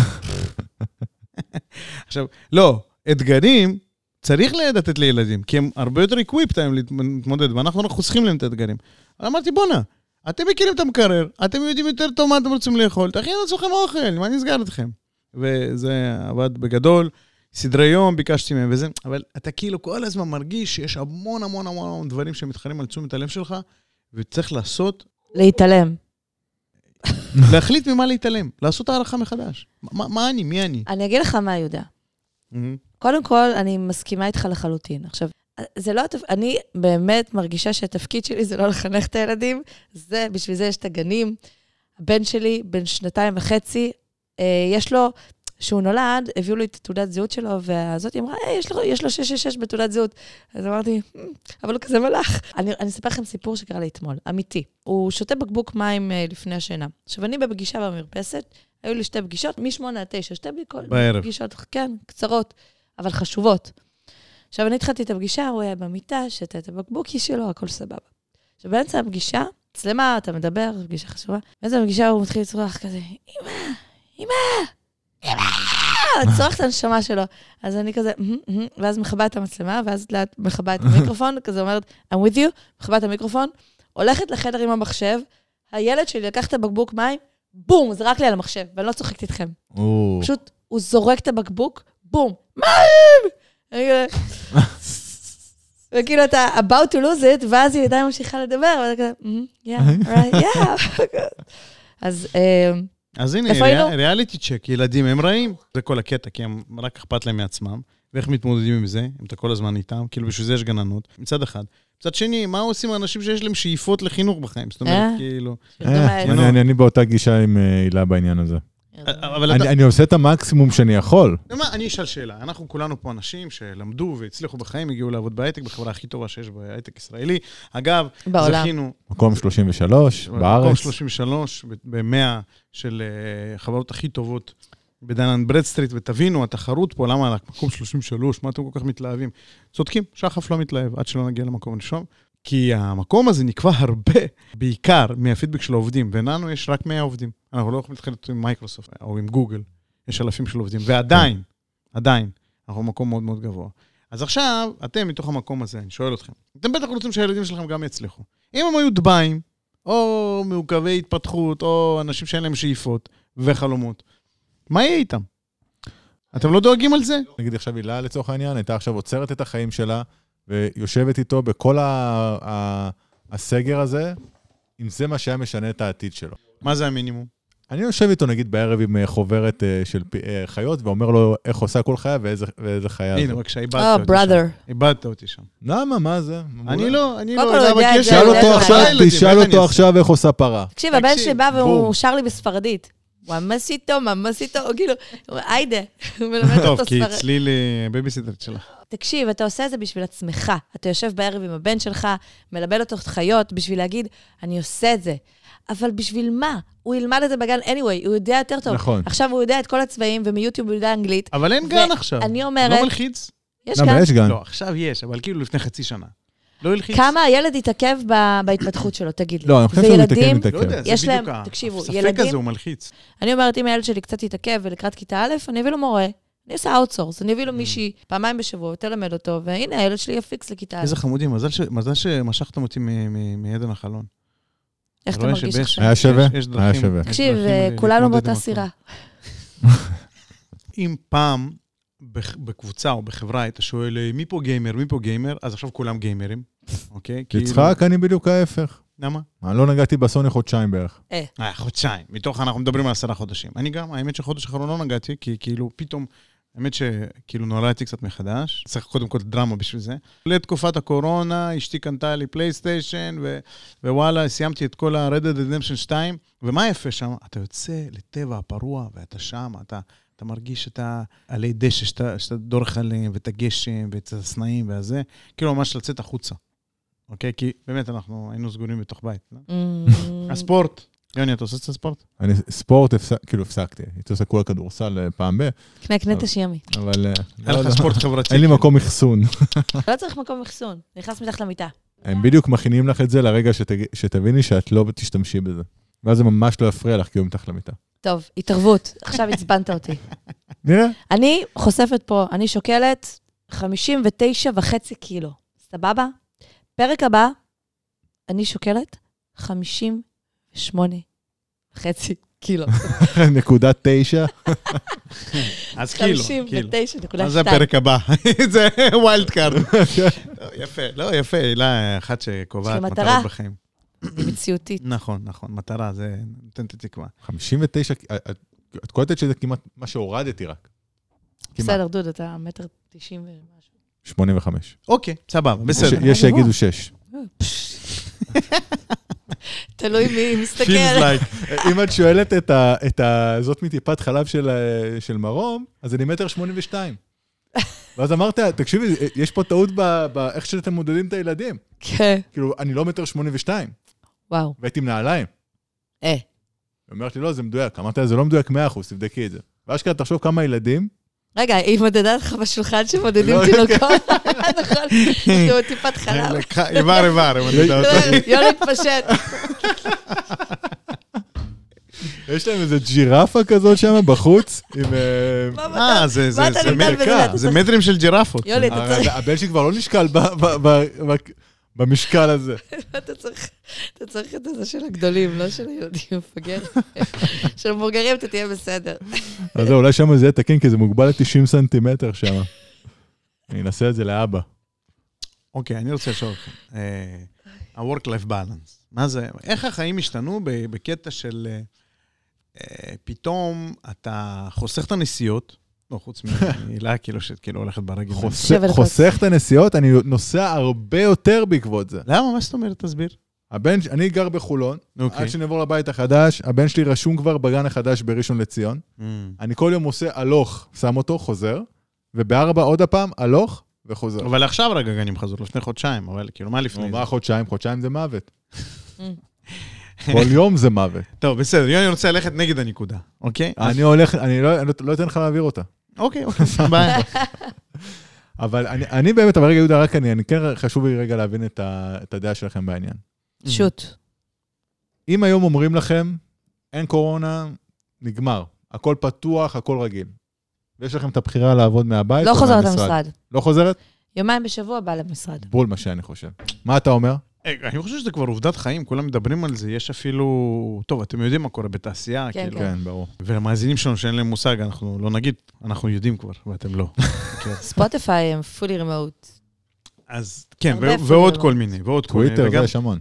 עכשיו, לא, אתגרים צריך לתת לילדים, כי הם הרבה יותר equipped היום להתמודד, ואנחנו רק חוסכים להם את האתגרים. אמרתי, בואנה, אתם מכירים את המקרר, אתם יודעים יותר טוב מה אתם רוצים לאכול, תכינו לעצמכם אוכל, מה נסגר אתכם? וזה עבד בגדול. סדרי יום, ביקשתי מהם וזה, אבל אתה כאילו כל הזמן מרגיש שיש המון המון המון המון דברים שמתחרים על תשומת הלב שלך, וצריך לעשות, להתעלם. להחליט ממה להתעלם, לעשות הערכה מחדש. מה, מה אני? מי אני? אני אגיד לך מה, יהודה. קודם כל, אני מסכימה איתך לחלוטין. עכשיו, זה לא, התפ... אני באמת מרגישה שהתפקיד שלי זה לא לחנך את הילדים, זה, בשביל זה יש את הגנים. הבן שלי, בן שנתיים וחצי, אה, יש לו, כשהוא נולד, הביאו לי את תעודת זהות שלו, והזאתי אמרה, היי, יש לו- יש לו 666 בתעודת זהות. אז אמרתי, "Hmm, אבל הוא כזה מלאך. אני אני אספר לכם סיפור שקרה לי אתמול, אמיתי. הוא שותה בקבוק מים אה, לפני השינה. עכשיו, אני בפגישה במרפסת, היו לי שתי פגישות, מ-8 עד 9, שתי בדיקות- בערב. פגישות, כן, קצרות, אבל חשובות. עכשיו, אני התחלתי את הפגישה, הוא היה במיטה, שתה את הבקבוקי שלו, הכל סבבה. עכשיו, באמצע הפגישה, מצלמה, אתה מדבר, פגישה חשובה, באמצע הפגישה הוא מתחיל לצרוח כזה, אמא, אמא, אמא, צורח את הנשמה שלו. אז אני כזה, "מהמ, מהמ", ואז מכבה את המצלמה, ואז לאט מכבה את המיקרופון, כזה אומרת, I'm with you, מכבה את המיקרופון, הולכת לחדר עם המחשב, הילד שלי לקח את הבקבוק מים, בום, זרק לי על המחשב, ואני לא צוחקת איתכם. או, פשוט, הוא זורק את הבקבוק, בום, מים! וכאילו אתה about to lose it, ואז היא עדיין ממשיכה לדבר, ואתה כזה, "Mhm, yeah, right, yeah. אז אה, אז הנה? ריאליטי צ'ק, ילדים הם רעים. זה כל הקטע, כי הם רק אכפת להם מעצמם. ואיך מתמודדים עם זה, אם אתה כל הזמן איתם, כאילו בשביל זה יש גננות, מצד אחד. מצד שני, מה עושים האנשים שיש להם שאיפות לחינוך בחיים? זאת אומרת, אה. כאילו... אה, אני- באותה גישה עם אה, הילה בעניין הזה. אבל אני אתה... אני עושה את המקסימום שאני יכול. מה, אני אשאל שאלה. אנחנו כולנו פה אנשים שלמדו והצליחו בחיים, הגיעו לעבוד בהייטק, בחברה הכי טובה שיש בהייטק ישראלי. אגב, בעולם. זכינו... מקום 33, מקום בארץ. 33, ב-100 של החברות הכי טובות בדן ברדסטריט, ותבינו, התחרות פה, למה רק מקום 33, מה אתם כל כך מתלהבים? צודקים, שחף לא מתלהב עד שלא נגיע למקום ראשון. כי המקום הזה נקבע הרבה, בעיקר מהפידבק של העובדים, ולנו יש רק 100 עובדים. אנחנו לא יכולים להתחיל עם מייקרוסופט או עם גוגל, יש אלפים של עובדים, ועדיין, עדיין, אנחנו במקום מאוד מאוד גבוה. אז עכשיו, אתם מתוך המקום הזה, אני שואל אתכם, אתם בטח רוצים שהילדים שלכם גם יצליחו. אם הם היו דביים, או מעוכבי התפתחות, או אנשים שאין להם שאיפות וחלומות, מה יהיה איתם? אתם לא דואגים על זה? נגיד עכשיו הילה לצורך העניין, הייתה עכשיו עוצרת את החיים שלה, ויושבת איתו בכל ה- ה- הסגר הזה, אם זה מה שהיה משנה את העתיד שלו. מה זה המינימום? אני יושב איתו נגיד בערב עם אה, חוברת אה, של אה, חיות, ואומר לו איך עושה כל חיה ואיזה ואיזה חיה הנה. בבקשה, אה, איבדת אותי שם. brother. איבדת אותי שם. למה? מה זה? אני לא, אני קודם לא, כל, הוא למה? יודע את זה, הוא יודע אותו את זה. עכשיו, תשאל אותו? עכשיו איך עושה פרה. תקשיב, הבן תקשיב, שלי בא בום. והוא שר לי בספרדית. ממסיתו, ממסיתו, הוא כאילו, היידה, הוא מלמד טוב, אותו כי ספרדית. אצלי לבייביסיטרית שלך. תקשיב, אתה עושה את זה בשביל עצמך. אתה יושב בערב עם הבן שלך, מלמד אותו חיות, בשביל להגיד, אני עושה את זה. אבל בשביל מה? הוא ילמד את זה בגן anyway, הוא יודע יותר טוב. נכון. עכשיו הוא יודע את כל הצבעים, ומיוטיוב הוא יודע אנגלית. אבל אין גן עכשיו. אני אומרת- לא מלחיץ? יש לא. אבל יש גן. לא, עכשיו יש, אבל כאילו לפני חצי שנה. לא הלחיץ. כמה הילד התעכב ב- בהתפתחות שלו, תגיד לי. לא, אני חושב שהוא וילדים- מתקן. לא יודע, זה יש בדיוק להם- ה- תקשיבו, הספק ילדים- הזה הוא מלחיץ. אני אומרת, אם הילד שלי קצת יתעכב ולקראת כיתה א', אני אביא לו מורה. אני עושה outsource, אני אביא Mm. לו מישהי פעמיים בשבוע, תלמד אותו, והנה, הילד שלי יפיקס לכיתה א'. איזה חמודים, מזל ש- מזל שמשכתם אותי מ- מ- מאדן החלון. איך אתה מרגיש עכשיו? היה שווה? יש- יש דרכים- היה שווה. תקשיב, אה, ל- כולנו באותה. סירה. אם פעם בקבוצה או בחברה היית שואל, "אה, מי פה גיימר, מי פה גיימר, אז עכשיו כולם גיימרים, אוקיי? כאילו- יצחק, אני בדיוק ההפך. למה? אני לא נגעתי בסוני חודשיים בערך. אה, אה, חודשיים. מתוך, אנחנו מדברים על עשרה חודשים. אני גם, האמת שחודש אחרון לא נגעתי, כי כאילו פתאום, האמת שכאילו נולדתי קצת מחדש. צריך קודם כל דרמה בשביל זה. לתקופת הקורונה, אשתי קנתה לי פלייסטיישן, ו- ווואלה, סיימתי את כל ה-Red Dead Redemption 2, ומה יפה שם? אתה יוצא לטבע הפרוע, ואתה שם, אתה... אתה מרגיש את העלי דשא שאתה, שאתה דורך עליהם, ואת הגשם, ואת הסנאים והזה, כאילו ממש לצאת החוצה, אוקיי? כי באמת, אנחנו היינו סגורים בתוך בית. לא? אמ, הספורט. יוני, אתה עושה קצת ספורט? אני ספורט, כאילו הפסקתי. הייתי עושה כולה כדורסל אה, פעם ב... קנה, קנה את השימי. אבל... אה, היה לא לך יודע. ספורט חברתי. אין לי מקום אחסון. לא צריך מקום אחסון, נכנס מתחת למיטה. הם בדיוק מכינים לך את זה לרגע שתביני שאת לא תשתמשי בזה. ואז זה ממש לא יפריע לך, כי הוא מתחת למיטה. טוב, התערבות, עכשיו עצבנת אותי. נראה. אני חושפת פה, אני שוקלת 59 וחצי קילו, סבבה? פרק הבא, אני שוקלת 58 וחצי קילו. נקודה תשע. אז כאילו, כאילו. 59.2. מה זה הפרק הבא? זה wild card. יפה, לא, יפה, הילה אחת שקובעת מטרות. בחיים. אני מציאותית. נכון, נכון, מטרה, זה נותן את התקווה. 59, את- את- את קולטת שזה כמעט מה שהורדתי רק. בסדר, דוד, אתה מטר 90 ומשהו. 85. אוקיי, סבבה, בסדר. יש- שיגידו 6. תלוי מי מסתכל. אם את שואלת את זאת מטיפת חלב של ה- של מרום, אז אני מטר שמונים ושתיים. ואז אמרת, תקשיבי, יש פה טעות ב- באיך שאתם מודדים את הילדים. כן. כאילו, אני לא מטר שמונים ושתיים, וואו. והייתי עם נעליים. אה. היא אומרת לי, לא, זה מדויק. אמרתי לה, זה לא מדויק 100%, תבדקי את זה. ואשכרה, תחשוב כמה ילדים, רגע, היא מדדה לך בשולחן שמודדים לא, תינוקות? נכון, שהוא טיפת חלב. איבר איבר, אם אני יודע אותו. יוני התפשט. יש להם איזה ג'ירפה כזאת שם בחוץ, עם... אה, מה אתה- זה- מטרים של ג'ירפות. יוני, אתה צריך- הבן שלי כבר לא נשקל במשקל הזה. אתה צריך- אתה צריך את זה של הגדולים, לא של הילדים, מפגר. של מבוגרים אתה תהיה בסדר. אז זהו, אולי שם זה יהיה תקין, כי זה מוגבל ל-90 סנטימטר שם. אני אנסה את זה לאבא. אוקיי, אני רוצה לשאול אתכם. אה, ה-work-life balance. מה זה, איך החיים השתנו בקטע של אה, אה, פתאום אתה חוסך את הנסיעות, לא, חוץ מהילה כאילו שכאילו הולכת ברגל. חוסך- דקות. חוסך את הנסיעות, אני נוסע הרבה יותר בעקבות זה. למה? מה זאת אומרת? תסביר. הבן, אני גר בחולון, אוקיי. עד שנעבור לבית החדש, הבן שלי רשום כבר בגן החדש בראשון לציון. Mm. אני כל יום עושה הלוך, שם אותו, חוזר, ובארבע עוד הפעם, הלוך וחוזר. אבל עכשיו רגע גנים חזרו, לפני חודשיים, אבל כאילו, מה לפני זה? מה חודשיים? חודשיים זה מוות. כל יום זה מוות. טוב, בסדר, יוני רוצה ללכת נגד הנקודה, אוקיי? אני הולך, אני לא לא אתן לך להעביר אותה. אוקיי, אוקיי, בעיה. אבל אני, אני באמת, אבל רגע, יהודה, רק אני, אני כן חשוב לי רגע להבין את, ה, את הדעה שלכם בעניין. שוט. אם היום אומרים לכם, אין קורונה, נגמר, הכל פתוח, הכל רגיל. ויש לכם את הבחירה לעבוד מהבית לא חוזרת. למשרד. לא חוזרת? יומיים בשבוע בא למשרד. בול מה שאני חושב. מה אתה אומר? אה, אני חושב שזה כבר עובדת חיים, כולם מדברים על זה, יש אפילו... טוב, אתם יודעים מה קורה בתעשייה, כן, כאילו. כן. כן, ברור. ולמאזינים שלנו שאין להם מושג, אנחנו לא נגיד, אנחנו יודעים כבר, ואתם לא. כן. ספוטיפיי הם fully remote. אז כן, ועוד כל מיני, ועוד כל מיני. טוויטר, יש המון.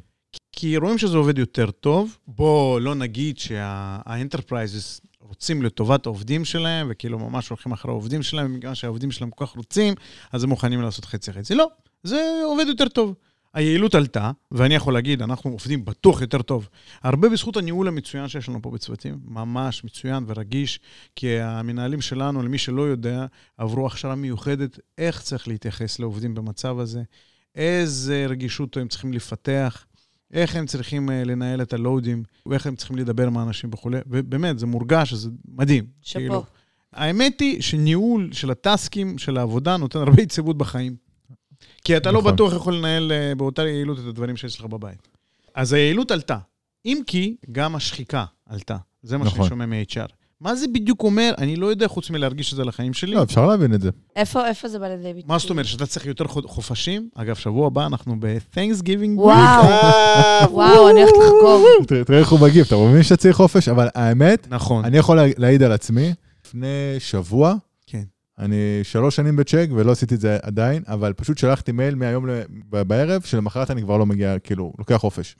כי רואים שזה עובד יותר טוב. בוא לא נגיד שה enterprises רוצים לטובת העובדים שלהם, וכאילו ממש הולכים אחרי העובדים שלהם, בגלל שהעובדים שלהם כל כך רוצים, אז הם מוכנים לעשות חצי-חצי. לא, זה עובד יותר טוב. היעילות עלתה, ואני יכול להגיד, אנחנו עובדים בטוח יותר טוב. הרבה בזכות הניהול המצוין שיש לנו פה בצוותים, ממש מצוין ורגיש, כי המנהלים שלנו, למי שלא יודע, עברו הכשרה מיוחדת איך צריך להתייחס לעובדים במצב הזה, איזה רגישות הם צריכים לפתח, איך הם צריכים אה, לנהל את הלואודים, ואיך הם צריכים לדבר עם האנשים וכולי, ובאמת, זה מורגש, זה מדהים. שאפו. כאילו. האמת היא שניהול של הטסקים, של העבודה, נותן הרבה יציבות בחיים. כי אתה לא נכון. בטוח יכול לנהל אה, באותה יעילות את הדברים שיש לך בבית. אז היעילות עלתה. אם כי, גם השחיקה עלתה. זה מה שאני נכון. שומע מ-HR. מה זה בדיוק אומר? אני לא יודע, חוץ מלהרגיש את זה לחיים שלי. לא, אפשר להבין את זה. איפה איפה זה בא לידי ביטוי? מה זאת אומרת, שאתה צריך יותר חופשים? אגב, שבוע הבא אנחנו ב-Thanksgiving וואו. week. וואו, אני הולכת לחגוג. תראה איך הוא מגיב, אתה מבין שאתה צריך חופש? אבל האמת, נכון. אני יכול לה- להעיד על עצמי, לפני שבוע. אני שלוש שנים בצ'ק ולא עשיתי את זה עדיין, אבל פשוט שלחתי מייל מהיום ל- ב- בערב, שלמחרת אני כבר לא מגיע, כאילו, לוקח חופש.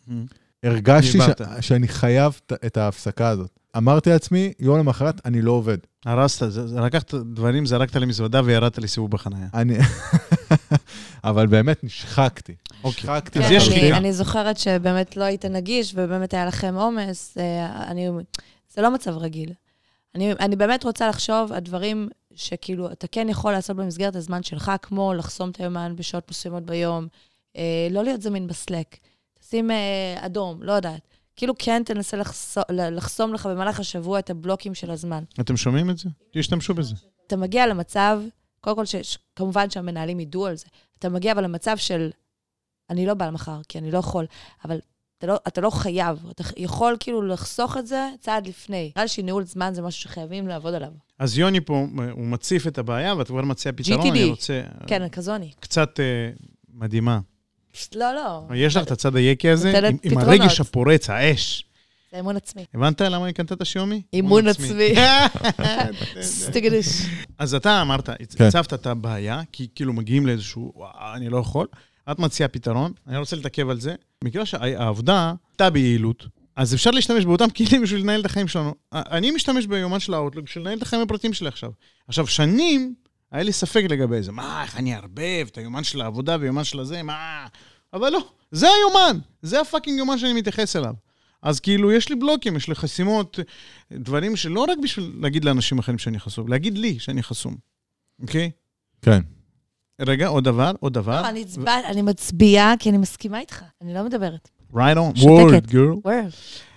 הרגשתי ש- דיברת. שאני חייב את- ההפסקה הזאת. אמרתי לעצמי, יום למחרת אני לא עובד. הרסת, לקחת דברים, זרקת למזוודה וירדת לסיבוב בחנייה. אני... אבל באמת נשחקתי. אוקיי. נשחקתי. אז כן, יש אני- שחיקה. אני זוכרת שבאמת לא היית נגיש, ובאמת היה לכם עומס. אה, אני... זה לא מצב רגיל. אני, אני באמת רוצה לחשוב על דברים שכאילו, אתה כן יכול לעשות במסגרת הזמן שלך, כמו לחסום את היומן בשעות מסוימות ביום, אה, לא להיות זמין בסלק, תשים אה, אדום, לא יודעת. כאילו כן תנסה לחסום, לחסום לך במהלך השבוע את הבלוקים של הזמן. אתם שומעים את זה? תשתמשו בזה. אתה מגיע למצב, קודם כל, ש- כמובן שהמנהלים ידעו על זה, אתה מגיע אבל למצב של, אני לא בא למחר, כי אני לא יכול, אבל אתה לא, אתה לא חייב, אתה יכול כאילו לחסוך את זה צעד לפני. נראה לי שניהול זמן זה משהו שחייבים לעבוד עליו. אז יוני פה, הוא מציף את הבעיה, ואת כבר מציע פתרון, GTD. אני רוצה... כן, כזוני. קצת אה, מדהימה. לא, לא. יש לך את הצד היקי הזה, עם, עם. הרגש הפורץ, האש. זה אמון עצמי. הבנת למה היא קנתה את השיומי? אימון עצמי. סטיגדיש. אז אתה אמרת, כן. הצבת את הבעיה, כי כאילו מגיעים לאיזשהו, "וואו, אני לא יכול. את מציעה פתרון, אני רוצה להתעכב על זה. מכיוון שהעבודה הייתה ביעילות, אז אפשר להשתמש באותם כלים בשביל לנהל את החיים שלנו. אני משתמש ביומן של האוטלוק בשביל לנהל את החיים הפרטיים שלי עכשיו. עכשיו, שנים היה לי ספק לגבי זה. מה, איך אני אערבב את היומן של העבודה ויומן של הזה? מה... אבל לא, זה היומן, זה הפאקינג יומן שאני מתייחס אליו. אז כאילו, יש לי בלוקים, יש לי חסימות, דברים שלא רק בשביל להגיד לאנשים אחרים שאני חסום, להגיד לי שאני חסום, אוקיי? כן. רגע, עוד דבר, עוד דבר. לא, אני הצבע- אני מצביעה כי אני מסכימה איתך, אני לא מדברת. right on, word girl. וואו.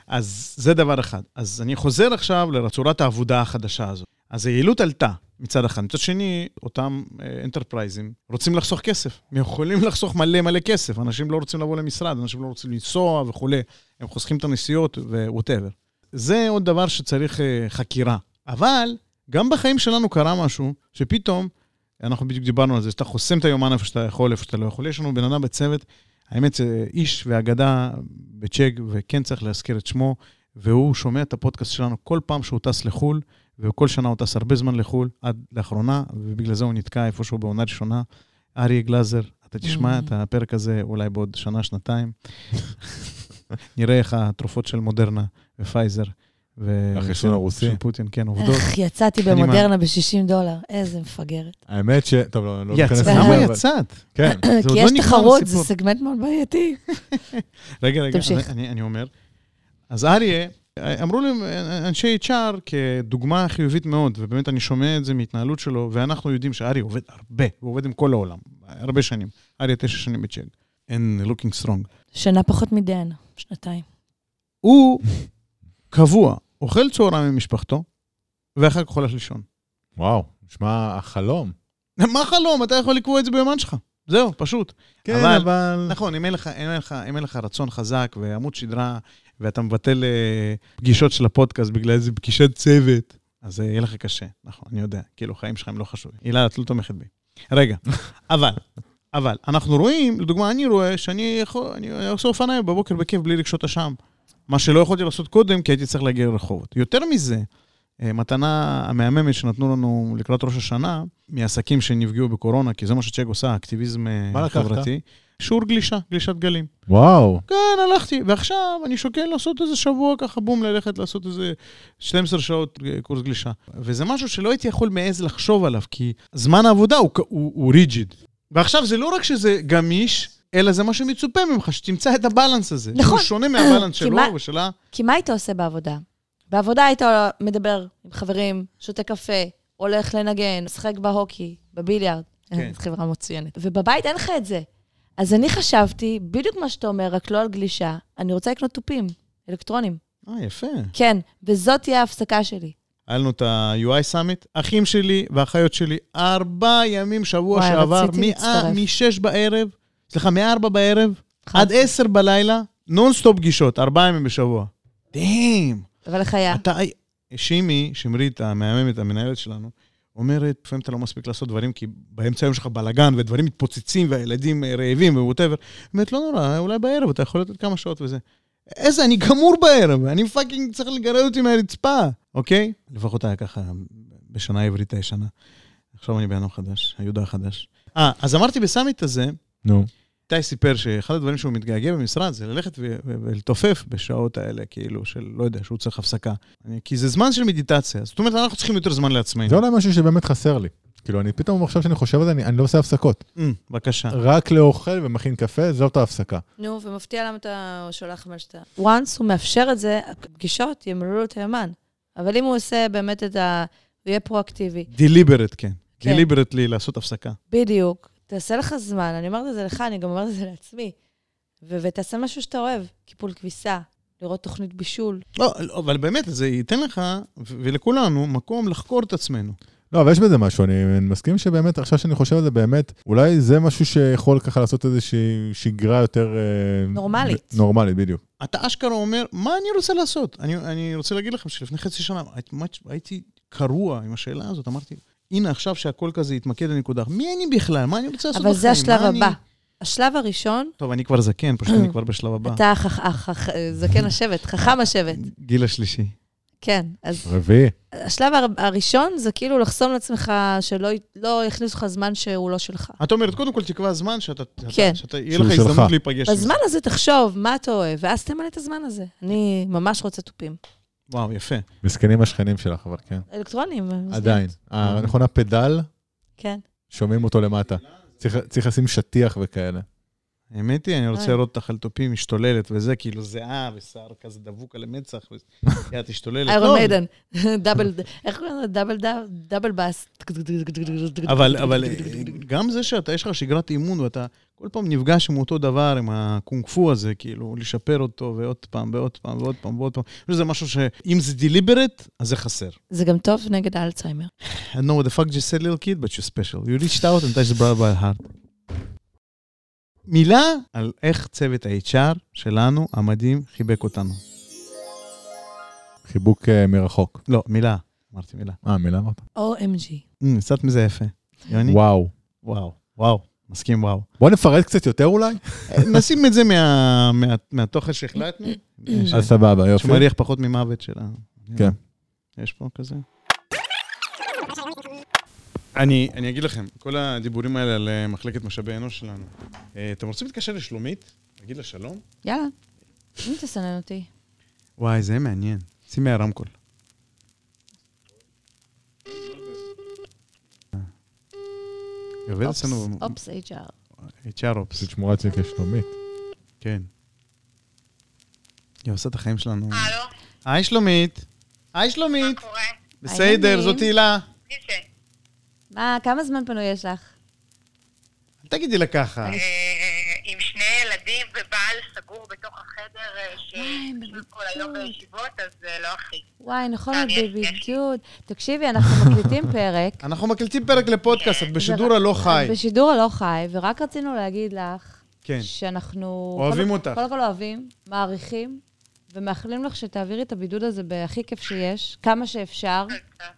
אז זה דבר אחד. אז אני חוזר עכשיו לצורת העבודה החדשה הזאת. אז היעילות עלתה מצד אחד. מצד שני, אותם אנטרפרייזים רוצים לחסוך כסף. הם יכולים לחסוך מלא מלא כסף. אנשים לא רוצים לבוא למשרד, אנשים לא רוצים לנסוע וכולי. הם חוסכים את הנסיעות ו whatever. זה עוד דבר שצריך אה, חקירה. אבל גם בחיים שלנו קרה משהו, שפתאום, אנחנו בדיוק דיברנו על זה, שאתה חוסם את היומן איפה שאתה יכול, איפה שאתה לא יכול. יש לנו בן אדם בצוות, האמת זה איש ואגדה בצ'ק, וכן צריך להזכיר את שמו, והוא שומע את הפודקאסט שלנו כל פעם שהוא טס לחו"ל, וכל שנה הוא טס הרבה זמן לחו"ל, עד לאחרונה, ובגלל זה הוא נתקע איפשהו בעונה ראשונה. אריה גלאזר, אתה תשמע Mm. את הפרק הזה אולי בעוד שנה, שנתיים. נראה איך התרופות של מודרנה ופייזר. ו- החיסון הרוסי. של פוטין, כן, עובדות. איך יצאתי במודרנה ב-60 דולר, איזה מפגרת. האמת ש... טוב, לא לא ניכנס לזה, למה יצאת? כן. כי לא יש תחרות, זה. סגמנט מאוד בעייתי. רגע, רגע, אני אומר. אז אריה, אמרו לי אנשי HR כדוגמה חיובית מאוד, ובאמת אני שומע את זה מהתנהלות שלו, ואנחנו יודעים שאריה עובד הרבה, הוא עובד עם כל העולם, הרבה שנים. אריה תשע שנים בצ'ק. And looking strong. שנה פחות מדן, שנתיים. הוא קבוע, אוכל צהריים עם משפחתו, ואחר כך הולך לישון. וואו, נשמע החלום. מה חלום? אתה יכול לקבוע את זה ביומן שלך. זהו, פשוט. כן, אבל- אבל... נכון, אם אין לך, אם אין לך, אם אין לך רצון חזק ועמוד שדרה, ואתה מבטל אה, פגישות של הפודקאסט בגלל איזה פגישת צוות, אז זה יהיה לך קשה. נכון, אני יודע. כאילו, החיים שלך הם לא חשובים. הילה, את לא תומכת בי. רגע, אבל, אבל, אנחנו רואים, לדוגמה, אני רואה שאני יכול, אני עושה אופניים בבוקר בכיף בלי רגשות אשם. מה שלא יכולתי לעשות קודם, כי הייתי צריך להגיע לרחובות. יותר מזה, אה, מתנה המהממת שנתנו לנו לקראת ראש השנה, מעסקים שנפגעו בקורונה, כי זה מה שצ'ק עושה, אקטיביזם אה? חברתי. שיעור גלישה, גלישת גלים. וואו. כן, הלכתי, ועכשיו אני שוקל לעשות איזה שבוע ככה, בום, ללכת לעשות איזה 12 שעות אה, קורס גלישה. וזה משהו שלא הייתי יכול מעז לחשוב עליו, כי זמן העבודה הוא, הוא, הוא ריג'יד. ועכשיו זה לא רק שזה גמיש, אלא זה מה שמצופה ממך, שתמצא את הבלנס הזה. נכון. שהוא שונה מהבלנס שלו מה- ושלה. כי מה היית עושה בעבודה? בעבודה היית מדבר עם חברים, שותה קפה, הולך לנגן, משחק בהוקי, בביליארד. כן. זו חברה מצוינת. ובבית אין לך את זה. אז אני חשבתי, בדיוק מה שאתה אומר, רק לא על גלישה, אני רוצה לקנות תופים, אלקטרונים. אה, יפה. כן, וזאת תהיה ההפסקה שלי. היה לנו את ה-UI סאמיט, אחים שלי ואחיות שלי, ארבע ימים שבוע וואי, שעבר, רציתי להצטרף. משש בערב, סליחה, מארבע בערב, חד. עד עשר בלילה, נונסטופ פגישות, ארבעה ימים בשבוע. damn. אבל איך היה? אתה, שימי, שמרית, המהממת, המנהלת שלנו, אומרת, לפעמים אתה לא מספיק לעשות דברים, כי באמצע היום שלך בלאגן, ודברים מתפוצצים, והילדים אה, רעבים וווטאבר. אומרת, לא נורא, אולי בערב אתה יכול לתת כמה שעות וזה. איזה, אני גמור בערב, אני fucking צריך לגרד אותי מהרצפה, אוקיי? לפחות היה ככה בשנה העברית הישנה. עכשיו אני בן אדם חדש, היהודה החדש. אה, אז אמרתי בסאמיט הזה, נו. איתי סיפר שאחד הדברים שהוא מתגעגע במשרד זה ללכת ולתופף בשעות האלה, כאילו, של, לא יודע, שהוא צריך הפסקה. אני- כי זה זמן של מדיטציה. זאת אומרת, אנחנו צריכים יותר זמן לעצמנו. זה אולי משהו שבאמת חסר לי. כאילו, אני פתאום עכשיו שאני חושב על זה, אני אני לא עושה הפסקות. Mm, בבקשה. רק לאוכל ומכין קפה, זאת ההפסקה. נו, ומפתיע למה אתה שולח מה שאתה... once הוא מאפשר את זה, הפגישות ימלאו לו את היומן. אבל אם הוא עושה באמת את ה... הוא יהיה פרואקטיבי. דיליברט, כן. כן. דיליברטלי לעשות הפסקה. בדיוק. תעשה לך זמן, אני אומרת את זה לך, אני גם אומרת את זה לעצמי. ו- ותעשה משהו שאתה אוהב, קיפול כביסה, לראות תוכנית בישול. לא, לא, אבל באמת, זה ייתן לך, ו- ולכולנו, מקום לחקור את עצמנו. לא, אבל יש בזה משהו, אני מסכים שבאמת, עכשיו שאני חושב על זה, באמת, אולי זה משהו שיכול ככה לעשות איזושהי שגרה יותר... אה, נורמלית. נורמלית, בדיוק. אתה אשכרה אומר, מה אני רוצה לעשות? אני, אני רוצה להגיד לכם שלפני חצי שנה הייתי קרוע עם השאלה הזאת, אמרתי, הנה עכשיו שהכל כזה יתמקד לנקודה, מי אני בכלל? מה אני רוצה לעשות אבל בחיים? זה השלב אני- הבא. השלב הראשון, טוב, אני כבר זקן, פשוט אני כבר בשלב הבא. אתה חכ- חכ- זקן השבט, חכם השבט. גיל השלישי. כן, אז רביעי. השלב הר- הראשון זה כאילו לחסום לעצמך שלא לא יכניסו לך זמן שהוא לא שלך. את אומרת, קודם כל תקבע זמן שאתה, כן. שאתה, שאתה יהיה לך. הזדמנות להיפגש. בזמן הזה תחשוב מה אתה אוהב, ואז תמלא את הזמן הזה. אני ממש רוצה תופים. וואו, יפה. מסכנים השכנים שלך, אבל כן. אלקטרונים. עדיין. אה, נכון, הפדל, כן. שומעים אותו למטה. צריך- לשים שטיח וכאלה. האמת היא, אני רוצה. לראות אותך על תופים משתוללת וזה, כאילו זיעה ושיער כזה דבוק על המצח, ויד תשתוללת. איירון מיידן, דאבל, איך קוראים לזה? דאבל דאב- דאבל באס. אבל, אבל אה, גם זה שאתה, יש לך שגרת אימון ואתה כל פעם נפגש עם אותו דבר, עם הקונג פו הזה, כאילו, לשפר אותו ועוד פעם ועוד פעם ועוד פעם ועוד פעם. אני חושב שזה משהו שאם זה deliberate, אז זה חסר. זה גם טוב נגד האלצהיימר. I know what the fuck you said, little kid, but you're special. You reached out and touched the brother by the heart. מילה על איך צוות ה-HR שלנו, המדהים, חיבק אותנו. חיבוק אה, מרחוק. לא, מילה. אמרתי מילה. אה, מילה אמרת? OMG. Mm, קצת מזה יפה. יוני? וואו. וואו. וואו. מסכים וואו. בוא נפרט קצת יותר אולי? נשים את זה מה- מה- מהתוכן שהחלטנו. ש- אז סבבה, יופי. שמריח פחות ממוות של ה... כן. יש פה כזה. אני, אני אגיד לכם, כל הדיבורים האלה על אה, מחלקת משאבי אנוש שלנו, אה, אתם רוצים להתקשר לשלומית? להגיד לה שלום? יאללה. אם תסנן אותי. וואי, זה מעניין. שימי הרמקול. אופס, אצלנו, אופס, HR. HR אופס, פשוט שמורה אצלי כשלומית. כן. היא עושה את החיים שלנו. הלו, היי שלומית. היי מה שלומית. קורה? בסדר? זאת הילה. מי זה? מה, כמה זמן פנוי יש לך? אל תגידי לה ככה. ילדים ובעל סגור בתוך החדר אה, שיושבים כל היום. בישיבות, אז אה, לא הכי. וואי, נכון, את בבידוד. תקשיבי, אנחנו מקליטים פרק. אנחנו מקליטים פרק לפודקאסט, את בשידור הלא חי. בשידור הלא חי, ורק רצינו להגיד לך כן. שאנחנו... אוהבים אותך. קודם כל אוהבים, מעריכים, ומאחלים לך שתעבירי את הבידוד הזה בהכי כיף שיש, כמה שאפשר. תודה,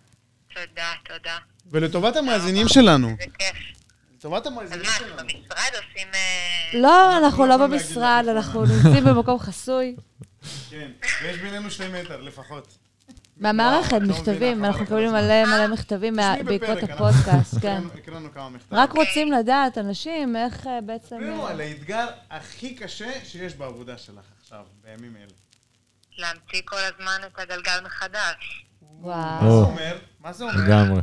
תודה, תודה. ולטובת המאזינים שלנו. זה כיף. לטובת אז המאזינים מה, שלנו. אתם במשרד עושים... אה, לא, אנחנו לא לא במשרד. אנחנו נמצאים במקום חסוי. כן, ויש בינינו שני מטר לפחות. מהמערכת, לא מכתבים, אנחנו מקבלים הזמן. מלא מלא מכתבים מה- בעקבות הפודקאסט, כן. הקראנו- כמה מכתבים. רק רוצים לדעת, אנשים, איך אה, בעצם... תספרו אה, על האתגר הכי קשה שיש בעבודה שלך עכשיו, בימים אלה. להמציא כל הזמן את הגלגל מחדש. וואו. מה זה או. אומר? מה זה אומר? לגמרי.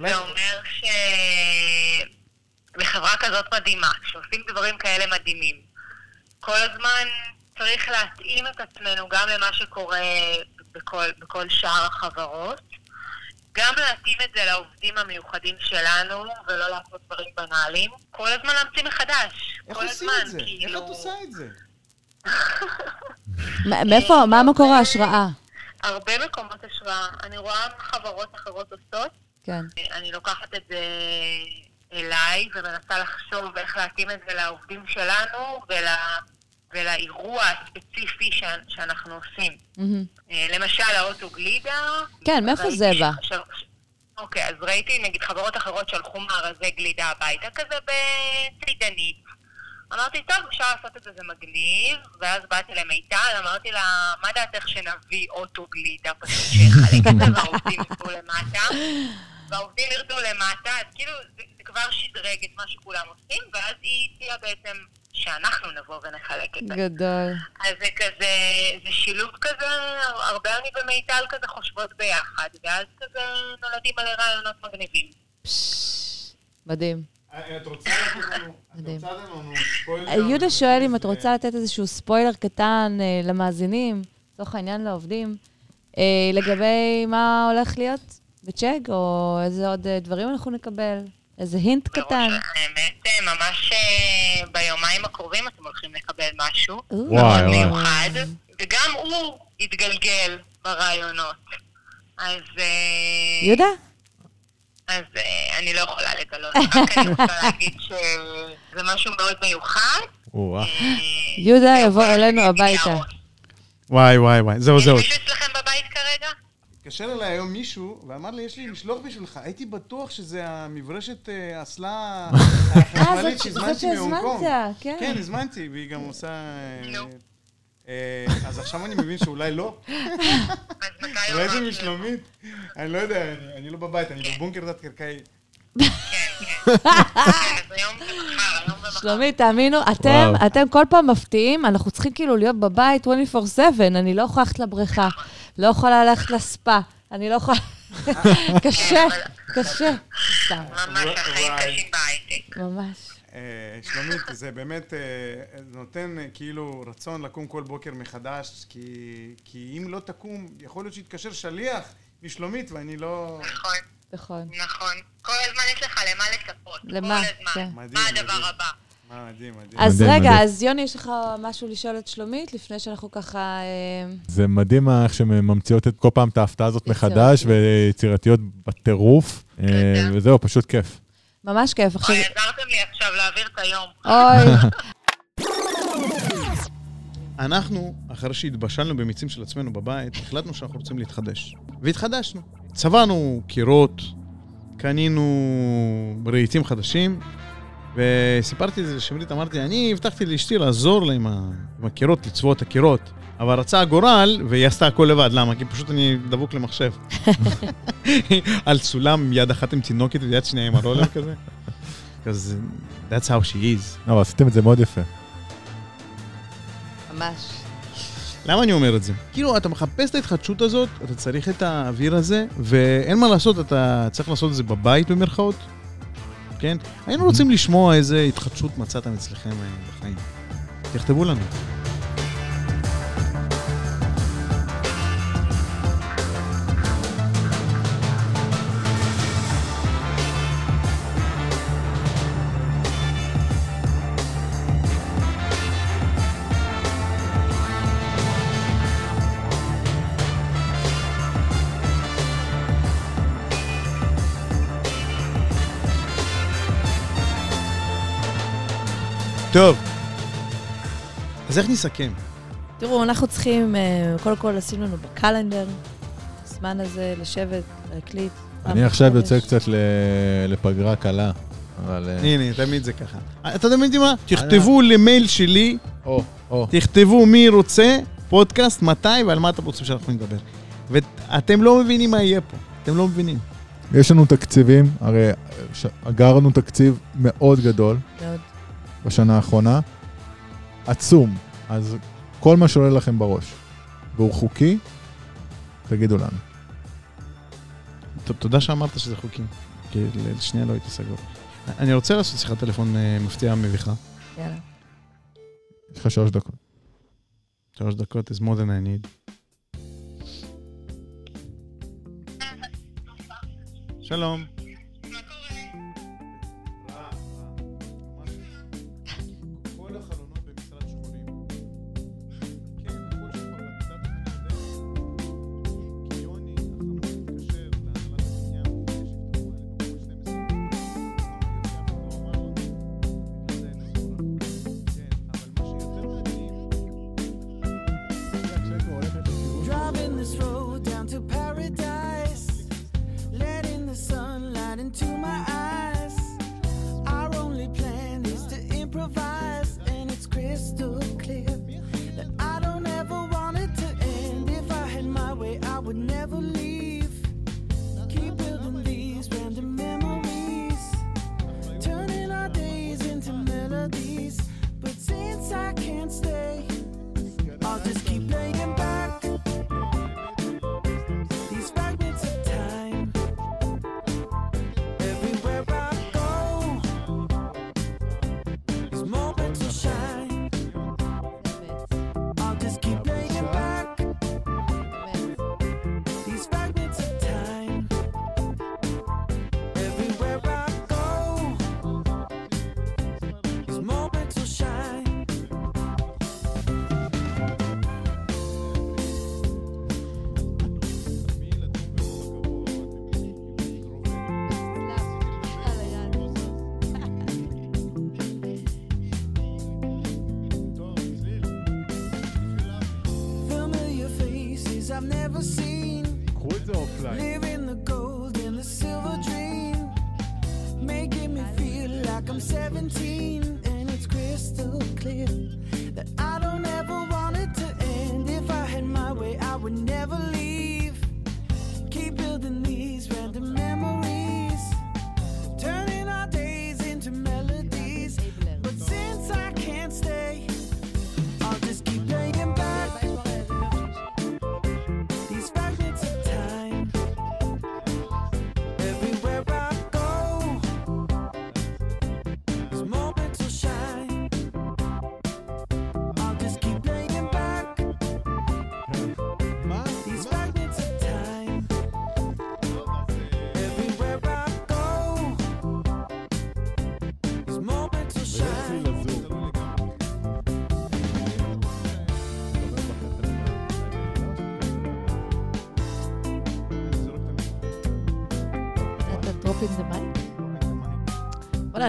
אולי... זה אומר ש... בחברה כזאת מדהימה, שעושים דברים כאלה מדהימים, כל הזמן צריך להתאים את עצמנו גם למה שקורה בכל, בכל שאר החברות, גם להתאים את זה לעובדים המיוחדים שלנו, ולא לעשות דברים בנאליים, כל הזמן להמציא מחדש. איך כל עושים הזמן, את זה? איך כאילו... את עושה את זה? מאיפה, מה מקור ההשראה? הרבה מקומות השראה. אני רואה מה חברות אחרות עושות, כן. אני לוקחת את זה אליי ומנסה לחשוב איך להתאים את זה לעובדים שלנו ול... ולאירוע הספציפי ש... שאנחנו עושים. אה, למשל, האוטו גלידה. כן, מאיפה זה בא? ש... אוקיי, אז ראיתי נגיד חברות אחרות שלחו מארזי גלידה הביתה, כזה בצידנית. אמרתי, טוב, אפשר לעשות את זה, זה מגניב, ואז באתי למיטל, אמרתי לה, מה דעתך שנביא אוטו גלידה פשוט שיחלק את זה, והעובדים ירדו למטה, והעובדים ירדו למטה, אז כאילו זה, זה כבר שדרג את מה שכולם עושים, ואז היא הציעה בעצם שאנחנו נבוא ונחלק את זה. גדול. אז זה כזה, זה שילוב כזה, הרבה אני ומיטל כזה חושבות ביחד, ואז כזה נולדים מלא רעיונות מגניבים. מדהים. את רוצה לתת לנו... את. רוצה לתת לנו ספוילר? אה, יהודה שואל אם את רוצה לתת איזשהו ספוילר קטן אה, למאזינים, לצורך העניין לעובדים, אה, לגבי מה הולך להיות בצ'ק, או איזה עוד אה, דברים אנחנו נקבל, איזה הינט קטן. האמת, אה, ממש אה, ביומיים הקרובים אתם הולכים לקבל משהו. וואי, וואי. מיוחד, וגם הוא יתגלגל ברעיונות. אז... אה, יהודה? אז אה, אני לא יכולה לגלות, רק אני רוצה להגיד שזה משהו מאוד מיוחד. אה, יהודה יבוא אלינו הביתה. וואי, וואי, וואי. זהו, יש זהו. מישהו אצלכם בבית כרגע? התקשר אליי היום מישהו ואמר לי, יש לי משלוח בשבילך. הייתי בטוח שזה המברשת אה, אסלה אה, החשמלית שהזמנתי זאת מהונג קונג. שהזמנת, כן. כן, הזמנתי, והיא גם עושה... אה, אז עכשיו אני מבין שאולי לא. אולי זה? משלומית. אני לא יודע, אני- לא בבית, אני בבונקר תת-קרקעי. היום ומחר. שלומית, תאמינו, אתם. אתם כל פעם מפתיעים, אנחנו צריכים כאילו להיות בבית 24/7, אני לא יכולה ללכת לבריכה, לא יכולה ללכת לספה, אני לא יכולה... קשה, קשה. ממש, החיים. קשים בהייטק. ממש. אה, שלומית, זה באמת אה, נותן אה, כאילו רצון לקום כל בוקר מחדש, כי, כי אם לא תקום, יכול להיות שיתקשר שליח משלומית ואני לא... נכון, נכון. נכון. כל הזמן יש לך למה לצפות. למה? כל הזמן. כן. מדהים, מה הדבר מדהים. הבא? מה, מדהים, מדהים. אז מדהים, רגע, מדהים. אז יוני, יש לך משהו לשאול את שלומית, לפני שאנחנו ככה... זה מדהים איך שהן ממציאות את כל פעם את ההפתעה הזאת. מחדש, ויצירתיות בטירוף. וזהו, פשוט כיף. ממש כיף. עכשיו... אוי, עזרתם לי עכשיו להעביר את היום. אוי, אנחנו, אחרי שהתבשלנו במיצים של עצמנו בבית, החלטנו שאנחנו רוצים להתחדש. והתחדשנו. צבענו קירות, קנינו רהיטים חדשים, וסיפרתי את זה לשמרית, אמרתי, אני הבטחתי לאשתי לעזור לה עם, ה... עם הקירות, לצבוע את הקירות. אבל רצה הגורל, והיא עשתה הכל לבד. למה? כי פשוט אני דבוק למחשב. על סולם, יד אחת עם תינוקת ויד שנייה עם הרולר כזה. אז that's how she is. לא, אבל עשיתם את זה מאוד יפה. ממש. למה אני אומר את זה? כאילו, אתה מחפש את ההתחדשות הזאת, אתה צריך את האוויר הזה, ואין מה לעשות, אתה צריך לעשות את זה בבית במרכאות, כן? היינו רוצים לשמוע איזה התחדשות מצאתם אצלכם אה, בחיים. תכתבו לנו. טוב, אז איך נסכם? תראו, אנחנו צריכים, אה, קודם כל לשים לנו בקלנדר, הזמן הזה לשבת, להקליט. אני עכשיו. יוצא קצת ל- לפגרה קלה, אבל... אה, הנה, תמיד זה ככה. אתה יודע מה? תכתבו למייל שלי, או, או. תכתבו מי רוצה, פודקאסט, מתי ועל מה אתם רוצים שאנחנו נדבר. ואתם לא מבינים מה יהיה פה, אתם לא מבינים. יש לנו תקציבים, הרי אגרנו תקציב מאוד גדול מאוד. בשנה האחרונה, עצום. אז כל מה שעולה לכם בראש, והוא חוקי, תגידו לנו. ת- תודה שאמרת שזה חוקי, כי לשנייה לא הייתי סגור. אני רוצה לעשות שיחת טלפון אה, מפתיעה מביכה. יאללה. יש לך שלוש דקות. שלוש דקות is more than I need. שלום.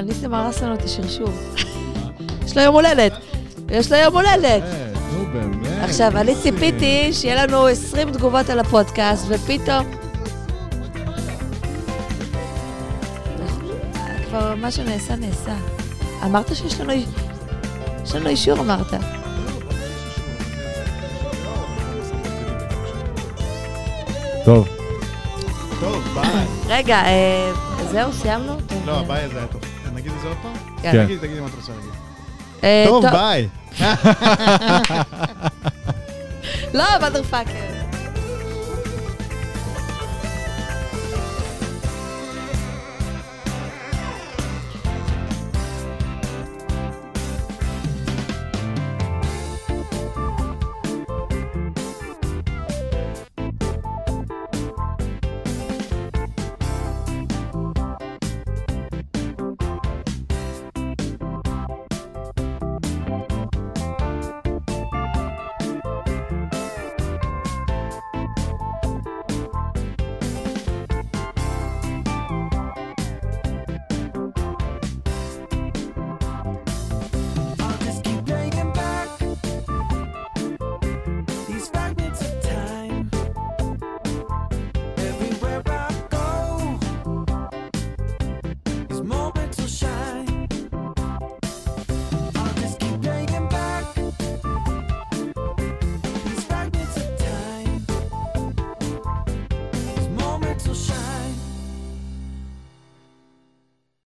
וואלה, ניסים הרס לנו את השרשור. יש לו יום הולדת. יש לו יום הולדת. אה, נו באמת. עכשיו, אני. ציפיתי שיהיה לנו 20 תגובות על הפודקאסט, ופתאום... כבר מה שנעשה, נעשה. אמרת שיש לנו... יש לנו אישור, אמרת. טוב, טוב, ביי. רגע, אה, זהו, סיימנו? לא, ביי זה היה טוב. זה עוד פעם? כן. תגידי, תגידי מה את רוצה להגיד. אה, טוב, ביי. לא, motherfucker.